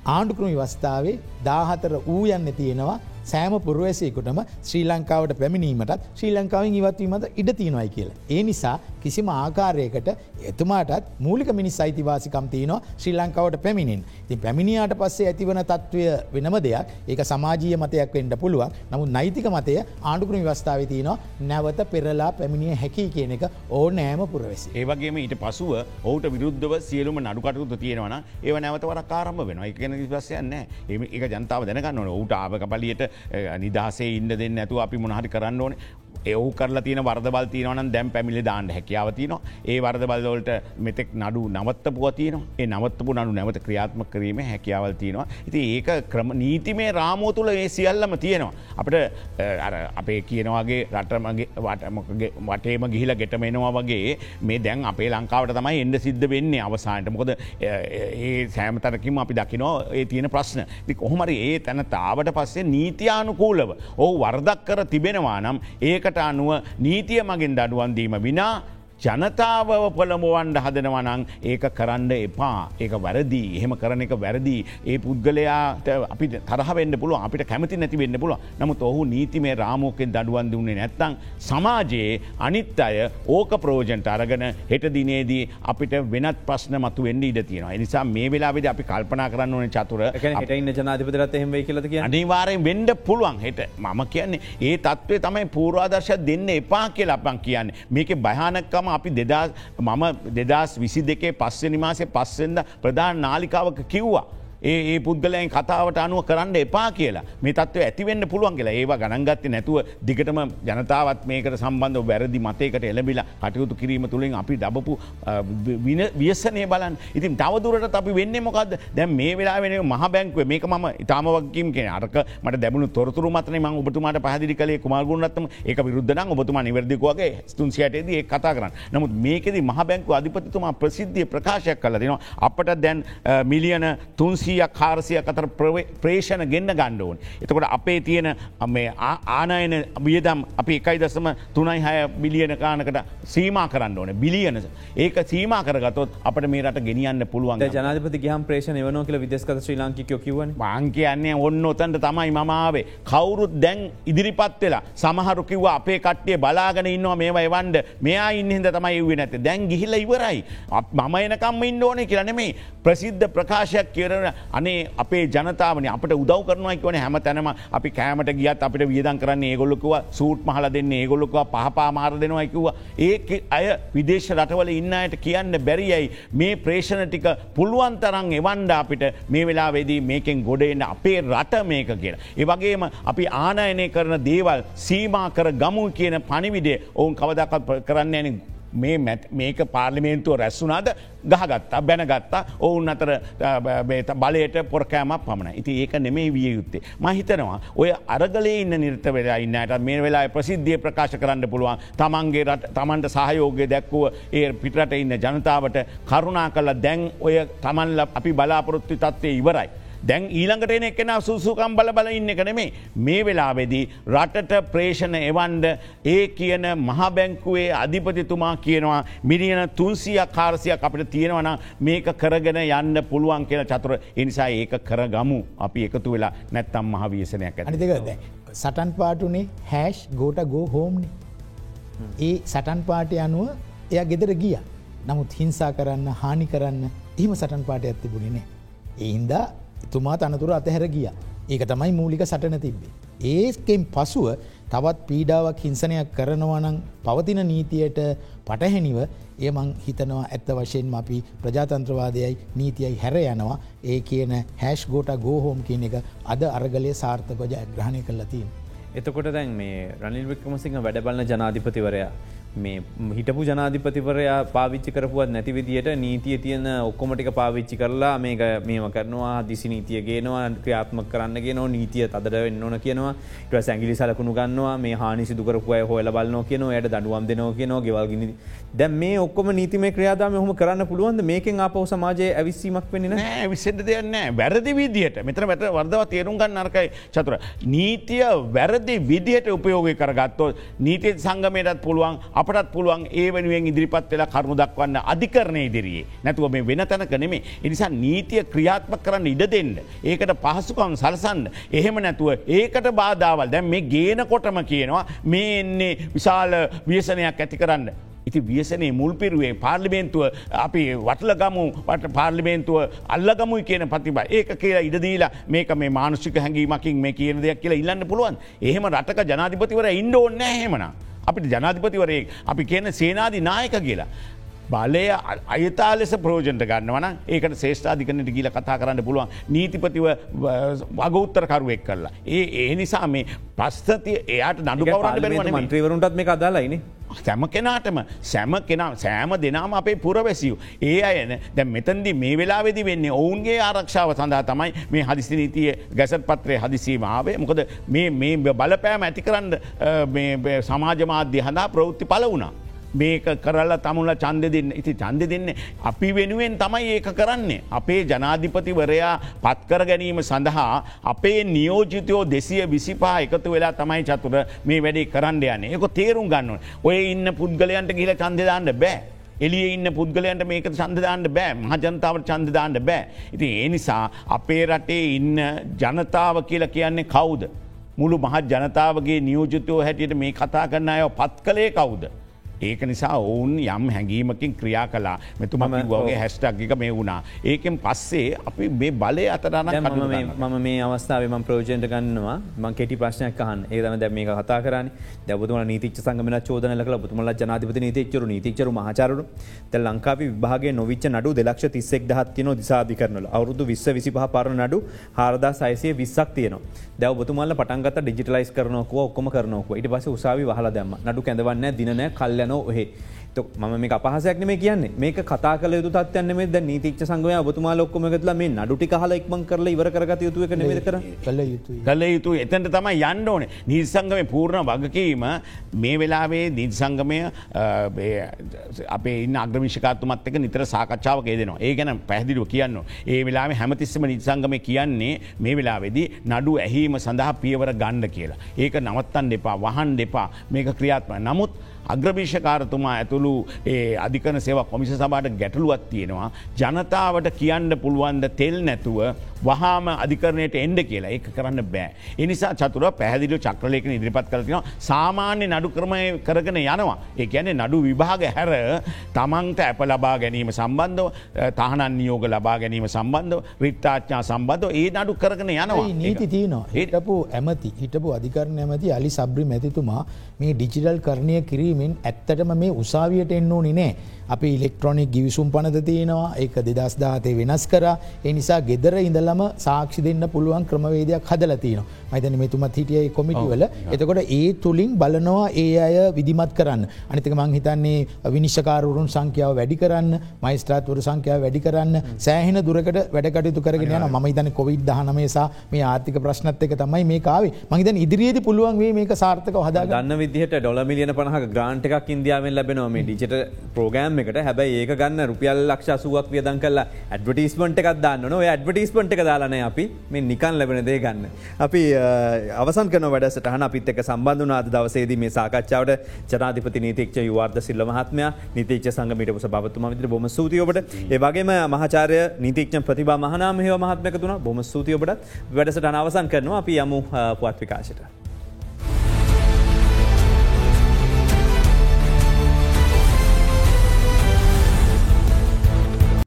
ආණ්ඩුක්‍රම වස්ථාවේ දාහතර වූ යන්න තියෙනවා සෑම පුරුවසයකුටම ශ්‍රී ලංකාවට පැමිණීමටත් ශ්‍රී ලංකාවෙන් ඉවත්වීමට ඉඩ තියෙනවයි කියලා. ඒ නිසා කිසිම ආකාරයකට එතුමාටත් මූලික මිනිස් අයිතිවාසිකම් තියනවා ශ්‍රී ලංකාවට පැමිණින්. ති පැමිණියාට පස්සේ ඇතිවන තත්ත්වය වෙනම දෙයක්. ඒක සමාජීය මතයක් වෙන්ට පුළුවන්. නමුත් නෛතික මතය ආණ්ඩුක්‍රම වස්ථාව තියනවා නැවත පෙරලා පැමිණිය හැකි කියන එක ඕ නෑම පුරවෙසි. ඒවගේම ඊට පසුව ඔහුට විරුද්ධව සියලුම නඩුකටයුතු තියෙනවන ඒ නැවතවර කාරම වෙන එකන විශ්වසයන්න ඒ එක ජනතාව දැනගන්න ඌට ආපක පලියට නිදහසේ ඉන්න දෙන්න ඇතු අපි මොනහරි කරන්න ඕන. එවු කරලා තියන වර්දබල් තියනවන දැම් පැමිලි දාන්න හැකියාවතින ඒ වර්දබල්වලට මෙතෙක් නඩු නවත්තපුව තියන ඒ නවත්තපු නඩු නැවත ක්‍රියාත්ම කිරීම හැකියාවල් තියෙනවා. ඉති ඒක ක්‍රම නීතිමේ රාමෝ තුළ ඒ සියල්ලම තියෙනවා. අපට අපේ කියනවාගේ රටමගේ වටමගේ වටේම ගිහිල ගෙටමෙනවා වගේ මේ දැන් අපේ ලංකාවට තමයි එන්න සිද්ධ වෙන්නේ අවසාන්ට මොකද ඒ සෑමතරකින් අපි දකිනෝ ඒ තියෙන ප්‍රශ්න. ති කොහොමරි ඒ තැන තාවට පස්සේ නීතියානුකූලව ඕ වර්දක් කර තිබෙනවා නම් ඒකට අනුව නීතිය මගින් දඩුවන්දීම විනා ජනතාව පොළමුවන්ඩ හදනවනං ඒක කරන්න එපා. ඒක වැරදි. එහෙම කරන එක වැරදි. ඒ පුද්ගලයාට අපි තරහවෙන්න පුළුව අපිට කැමති නැති වෙන්න පුළුව නමුත් ඔහු නීතිමේ රාමෝකෙන් දඩුවන් දුන්නේ නැත්තං සමාජයේ අනිත් අය ඕක ප්‍රෝජන්ට අරගෙන හෙට දිනේදී අපිට වෙනත් ප්‍රශ්න මතු වෙන්න ඉඩ තියෙනවා. එනිසා මේ වෙලාවෙද අපි කල්පනා කරන්න ඕන චතුර. හට ඉන්න ජනාධිපතරත් එහෙම කියලද කිය අනිවාරයෙන් වෙන්ඩ පුළුවන් හෙට. මම කියන්නේ ඒ තත්වේ තමයි පූරවාදර්ශ දෙන්න එපා කියලා අපන් කියන්නේ. මේක භයානකම තම අපි දෙදා මම දෙදස් විසි දෙකේ පස්සෙනි මාසේ පස්සෙන්ද ප්‍රධාන නාලිකාවක කිව්වා. ඒ පුද්ගලයන් කතාවට අනුව කරන්න එපා කියලා. මේ තත්ව ඇතිවෙන්න පුළුවන් කියලා. ඒවා ගණන්ගත්ත නැතුව දිගටම ජනතාවත් මේකට සම්බන්ධ වැරදි මතයකට එලබිල කටයුතු කිරීම තුළින් අපි දබපු වියසනය බලන් ඉතින් තවදුරට අපි වෙන්න මොකක්ද දැම් මේ වෙලා වෙන මහ බැංකුව. මේක ම ඉතාමවක්කිම් කියෙන අරක මට දැබුණු තොරතුරු මතන ම ඔබතුමාට පහදිරි කලේ කුමාගුණත්තම ඒක විරුද්ධන ඔබතුමා නිවැරදිකවගේ ස්තුන්සියටේද ඒ කතා කරන්න. නමුත් මේකෙද මහ බැංකු අධිපතිතුමා ප්‍රසිද්ධිය ප්‍රකාශයක් කල දෙනවා. අපට දැන් මිලියන තුන්සිය සීයක් කාරසියක් අතර ප්‍රේෂණ ගෙන්න්න ගණ්ඩෝන්. එතකොට අපේ තියෙන ආනායන වියදම් අපි එකයි දසම තුනයි හය බිලියන කානකට සීම කරන්න ඕන. බිලියන. ඒක සීම කරගතොත් අපට මේ රට ගෙනියන්න පුළුවන්. ජනපති ගහම් ප්‍රේෂණ වන කියල විදෙස්ක ශ්‍රී ලංකිකෝ කිවන බංකයන්නේ ඔන්න ඔතන්ට තමයි මමාවේ කවුරුත් දැන් ඉදිරිපත් වෙලා සමහරු කිව්ව අපේ කට්ටිය බලාගෙන ඉන්නවා මේවා එවන්ඩ මෙයා ඉන්නහිද තමයි එවේ නැත දැන් ගිහිල ඉවරයි. මම එනකම් ඉන්න ඕන කියරනෙමේ ප්‍රසිද්ධ ප්‍රකාශයක් කියරන අනේ අපේ ජනතාවන අපට උදව් කරනවා කියවන හැම තැනම. අපි කෑමට ගියත් අපිට වියදන් කරන්න ඒගොල්ලොකුව සූට් මහල දෙන්න ඒගොල්ලොකව පහපා මාර දෙනවායිකිව්ව ඒ අය විදේශ රටවල ඉන්නයට කියන්න බැරියයි මේ ප්‍රේෂණ ටික පුළුවන් තරන් එවන්ඩ අපිට. මේ වෙලාවෙදී මේකෙන් ගොඩෙන්න්න අපේ රට මේක කියලා. ඒවගේම අපි ආනයනය කරන දේවල් සීමා කර ගමු කියන පනිවිඩේ ඔවුන් කවදක් කරන්න ඇන මේ මේක පාර්ලිමේන්තුව රැස්සුනාද ගහගත්තා බැනගත්තා ඔවුන් අතර බලයට පොරකෑමක් පමණ ඉති ඒක නෙමේ විය යුත්තේ. මහිතනවා ඔය අරගලේ ඉන්න නිර්ත වෙලා ඉන්නට මේ වෙලා ප්‍රසිද්ධිය ප්‍රකාශ කරන්න පුළුවන් තමන්ගේ රට තමන්ට සහයෝගය දැක්වුව ඒ පිටට ඉන්න ජනතාවට කරුණා කල දැන් ඔය තමන්ල අපි බලාපොරොත්තු තත්වය ඉවරයි. දැන් ඊළඟට එන එකෙන සුසුකම් බල බල ඉන්න එක නෙමේ මේ වෙලාවෙදී රටට ප්‍රේෂණ එවන්ඩ ඒ කියන මහබැංකුවේ අධිපතිතුමා කියනවා මිනිියන තුන්සියක් කාරසියක් අපිට තියෙනවන මේක කරගෙන යන්න පුළුවන් කියන චතුර. එනිසා ඒක කරගමු. අපි එකතු වෙලා නැත්තම් මහවියසනයක් ඇතිකද සටන් පාටුනේ හැෂ් ගෝට ගෝ හෝම්නි ඒ සටන් පාටය අනුව එය ගෙදර ගිය. නමුත් හිංසා කරන්න හානි කරන්න එහෙම සටන් පාට ඇත්තිබුණනේ. එහින්දා තුමා තනතුර අතහැර ගිය. ඒක තමයි මූලික සටන තිබ්බේ. ඒකෙන් පසුව තවත් පීඩාවක් හිංසනයක් කරනවනං පවතින නීතියට පටහැනිව ඒ මං හිතනවා ඇත්ත වශයෙන් අපි ප්‍රජාතන්ත්‍රවාදයයි නීතියයි හැර යනවා ඒ කියන හැෂ් ගෝට ගෝහෝම් කියන එක අද අරගලය සාර්ථකජ ග්‍රහණය කරලතින්. එතකොට දැන් මේ රනිල් වික්‍රමසිංහ වැඩබලන ජනාධිපතිවරයා මේ හිටපු ජනාධිපතිවරයා පාවිච්චි කරපුුවත් නැති විදියට නීතිය තියෙන ඔක්කොමටික පාවිච්චි කරලා මේක මේම කරනවා දිසි නීතිය ගේනවා ක්‍රියාත්ම කරන්න ගෙන නීතිය තදර වෙන්න ඕන කියනවා. ට සැගිලි සලකුණු ගන්නවා මේ හානි සිදුකරපුය හොල බලන්න කියනවා යට දඩුවම් දෙනෝ කියනවා ගෙවල්ගිනි දැ මේ ඔක්කොම නීතිම ක්‍රියාදාම හොම කරන්න පුළුවන්ද? මේකෙන් අප සමාජය ඇවිස්සීමක් වෙන විසට දෙයන්න වැරදි විදිහට මෙතර වැට වර්දව තේරුම් ගන්න අරකයි චතුර. නීතිය වැරදි විදිහට උපයෝගය කරගත්තෝ නීතිය සංගමයටත් පුළුවන් අපටත් පුළුවන් ඒ වෙනුවෙන් ඉදිරිපත් වෙලා කරුණු දක්වන්න අධිකරණය ඉදිරියේ නැතුව මේ වෙන තැනක නෙමේ. එනිසා නීතිය ක්‍රියාත්ම කරන්න ඉඩ දෙන්න. ඒකට පහසුකම් සලසන්න. එහෙම නැතුව ඒකට බාධාවල් දැන් මේ ගේනකොටම කියනවා මේ එන්නේ විශාල ව්‍යසනයක් ඇති කරන්න. ඉති ව්‍යසනේ මුල්පිරුවේ පාර්ලිමේන්තුව අපි වටලගමු වට පාර්ලිමේන්තුව අල්ලගමුයි කියන පතිබ ඒක කියලා ඉඩදීලා මේක මේ මානුෂික හැඟීමකින් මේ කියන දෙයක් කියලා ඉල්ලන්න පුළුවන් එහෙම රටක ජනාධිපතිවර ඉන්ඩ ඕන්න හෙමන. අපිට ජනාධිපතිවරේ අපි කියන සේනාධි නායක කියලා. බලය අයතා ලෙස ප්‍රෝජන්ට ගන්නවන ඒකට ශේෂ්ඨාධිකනට ගීල කතා කරන්න පුළුවන් නීතිපතිව වගෞත්තරකරුවෙක් කරලා. ඒ ඒ නිසා මේ ප්‍රස්ථතිය එයාට නඩු පවරට මන්ත්‍රීවරුන්ටත් මේ අදාලයිනේ. සැම කෙනාටම සැම කෙනා සෑම දෙනාම අපේ පුරවැසියු. ඒ අයන දැ මෙතන්දි මේ වෙලාවෙදි වෙන්නේ ඔවුන්ගේ ආරක්ෂාව සඳහා තමයි මේ හදිසි නීතිය ගැසත් පත්‍රය හදිසීමාවේ මොකද මේ බලපෑම ඇති කරන්න සමාජ මාධ්‍ය හඳා ප්‍රවෘත්ති පල වුණා. මේක කරලා තමුල චන්ද දෙන්න ඉති චන්ද දෙන්න අපි වෙනුවෙන් තමයි ඒක කරන්නේ. අපේ ජනාධිපතිවරයා පත්කර ගැනීම සඳහා අපේ නියෝජිතයෝ දෙසිය විසිපා එකතු වෙලා තමයි චතුර මේ වැඩේ කරන්න යන්නේ එක තේරුම් ගන්න ඔය ඉන්න පුද්ගලයන්ට ගිල චන්දදාන්න බෑ. එලිය ඉන්න පුද්ගලයන්ට මේක සන්ධදාන්න බෑ මහජනතාවට චන්දදාන්න බෑ. ඉති ඒ නිසා අපේ රටේ ඉන්න ජනතාව කියලා කියන්නේ කවුද. මුළු මහත් ජනතාවගේ නියෝජිතයෝ හැටියට මේ කතා කරන්න අය පත් කළේ කවුද. ඒක නිසා ඔවුන් යම් හැඟීමකින් ක්‍රියා කලා මෙතුම වගේ හැස්ටක්ගික මේ වුණා. ඒකෙන් පස්සේ අපි මේ බලය අතරන්න මම මේ අවස්ථාව ම ප්‍රෝජන්ට ගන්නවා. ම කෙටි ප්‍රශ්නයක් කහන් ඒදම දැ මේ කතා කරන දැබතුම නීතිච සංගමන චෝදන කල බුතුමල ජනාධපති නීතිචරු නීතිචරු මහචරු ත ලංකාව විභාගේ නොවිච්ච නඩු දෙලක්ෂ තිස්සෙක් දහත්තියන දිසාධි කරනල අවුදු විස්ස විසිපහ පරණ නඩු හාරදා සයිසය විස්සක් තියන දැව බතුමල්ල පටන්ගත ඩිජිටලයිස් කරනකව ඔක්කොම කරනක ඉට පස උසාවි හල දැම නඩු කැඳවන්න දිනන කල්ල යන ඔහෙ මම මේ අපහසයක් නෙම කියන්නේ. මේක කතා කල යුතු තත්යන්න මේ ද නීතිච්ච සංගය ඔබතුමා ලොක්කොම ගත්ල මේ නඩුටි කහල ඉක්මං කරල ඉවර කරගත යුතුව නෙ කර කල යුතු කල යුතු එතැට තම යන්න ඕනේ. නිසංගම පූර්ණ වගකීම මේ වෙලාවේ නිසංගමය අපේ ඉන්න අග්‍රමිෂකාත්තුමත් එක නිතර සාකච්ඡාවක දෙනවා ඒ ගැන පැහදිලුව කියන්න ඒ වෙලා හැමතිස්සම නිසංගම කියන්නේ මේ වෙලාවෙදි නඩු ඇහීම සඳහා පියවර ගණ්ඩ කියලා. ඒක නවත්තන් දෙපා වහන් දෙපා මේක ක්‍රියාත්ම නමුත් අග්‍රභීෂකාරතුමා ඇතුළු ඒ අධිකන සේව කොමිස සබාට ගැටලුවත් තියෙනවා. ජනතාවට කියන්න පුළුවන්ද තෙල් නැතුව වහාම අධිකරණයට එන්ඩ කියලා ඒ කරන්න බෑ. එනිසා චතුර පැහදිලු චක්‍රලයකන ඉදිරිපත් කරතිනවා සාමාන්‍ය නඩු ක්‍රමය කරගෙන යනවා. ඒ ඇනේ නඩු විභාග හැර තමන්ට ඇප ලබා ගැනීම සම්බන්ධව තහනන් නියෝග ලබා ගැනීම සම්බන්ධව රිත්තාච්ඥා සම්බන්ධව ඒ නඩු කරගෙන යනවා නීති තියනවා හිටපු ඇමති හිටපු අධිකරණ ඇමති අලි සබ්‍රි මැතිතුමා මේ ඩිජිටල් කරණය කිරීමෙන් ඇත්තටම මේ උසාවියට එන්න ඕනි නෑ. අපි ඉලෙක්ට්‍රොනික් ගිවිසුම් පනද තියෙනවා. ඒක දෙදස් දාතය වෙනස් කර. එනිසා ගෙදර ඉඳලම සාක්ෂි දෙන්න පුළුවන් ක්‍රමවේදයක් හදල තියනවා. මයිතන මෙතුමත් හිටියයි කොමිටිවල එතකොට ඒ තුළින් බලනවා ඒ අය විදිමත් කරන්න. අනිතක මං හිතන්නේ විනිශ්කාරුන් සංඛ්‍යාව වැඩි කරන්න මයිස්ත්‍රාත්වර සංඛ්‍යාව වැඩි කරන්න සෑහෙන දුරකට වැඩකටයුතු කරගෙන යන ම තන කොවිඩ් දහනමේසා මේ ආර්ථික ප්‍රශ්නත් එක තමයි මේ කාවේ මහිතන් ඉදිරියේද පුළුවන් වේ මේක සාර්ථක හදා ගන්න විදිහට ඩොල මිලියන පනහක ග්‍රාන්ට එකක් ඉන්දියාවෙන් ලැබෙනවා. මේ ඩිජිට ප්‍රෝගෑම් ප්‍රෝග්‍රම් එකට. හැබයි ඒක ගන්න රුපියල් ලක්ෂ සුවක් වියදන් කල්ලා ඇඩ්වටිස්මට එකක් දාන්න නො ඇඩ්වටිස්මට එක දාලන අපි. මේ නිකන් ලැබෙන දේ ගන්න. අපි අවසන් කන වැඩසටහන අපිත් එක සම්බන්ධනාද දවසේද මේ සාකච්ඡාවට ජනාධිපති නීතික්ෂ යවාර්ද සිල්ල මහත්මය නීතිච්ච සංගමට පස බත්තුම විදිර බොම සූතියෝට ඒවගේම මහචාරය නීතික්ෂ ප්‍රතිබා මහනාමහව මහත්මක තුන බොම සූතියෝට වැඩසට අනවසන් කරනවා. අපි යමු පුවත් විකාශයට.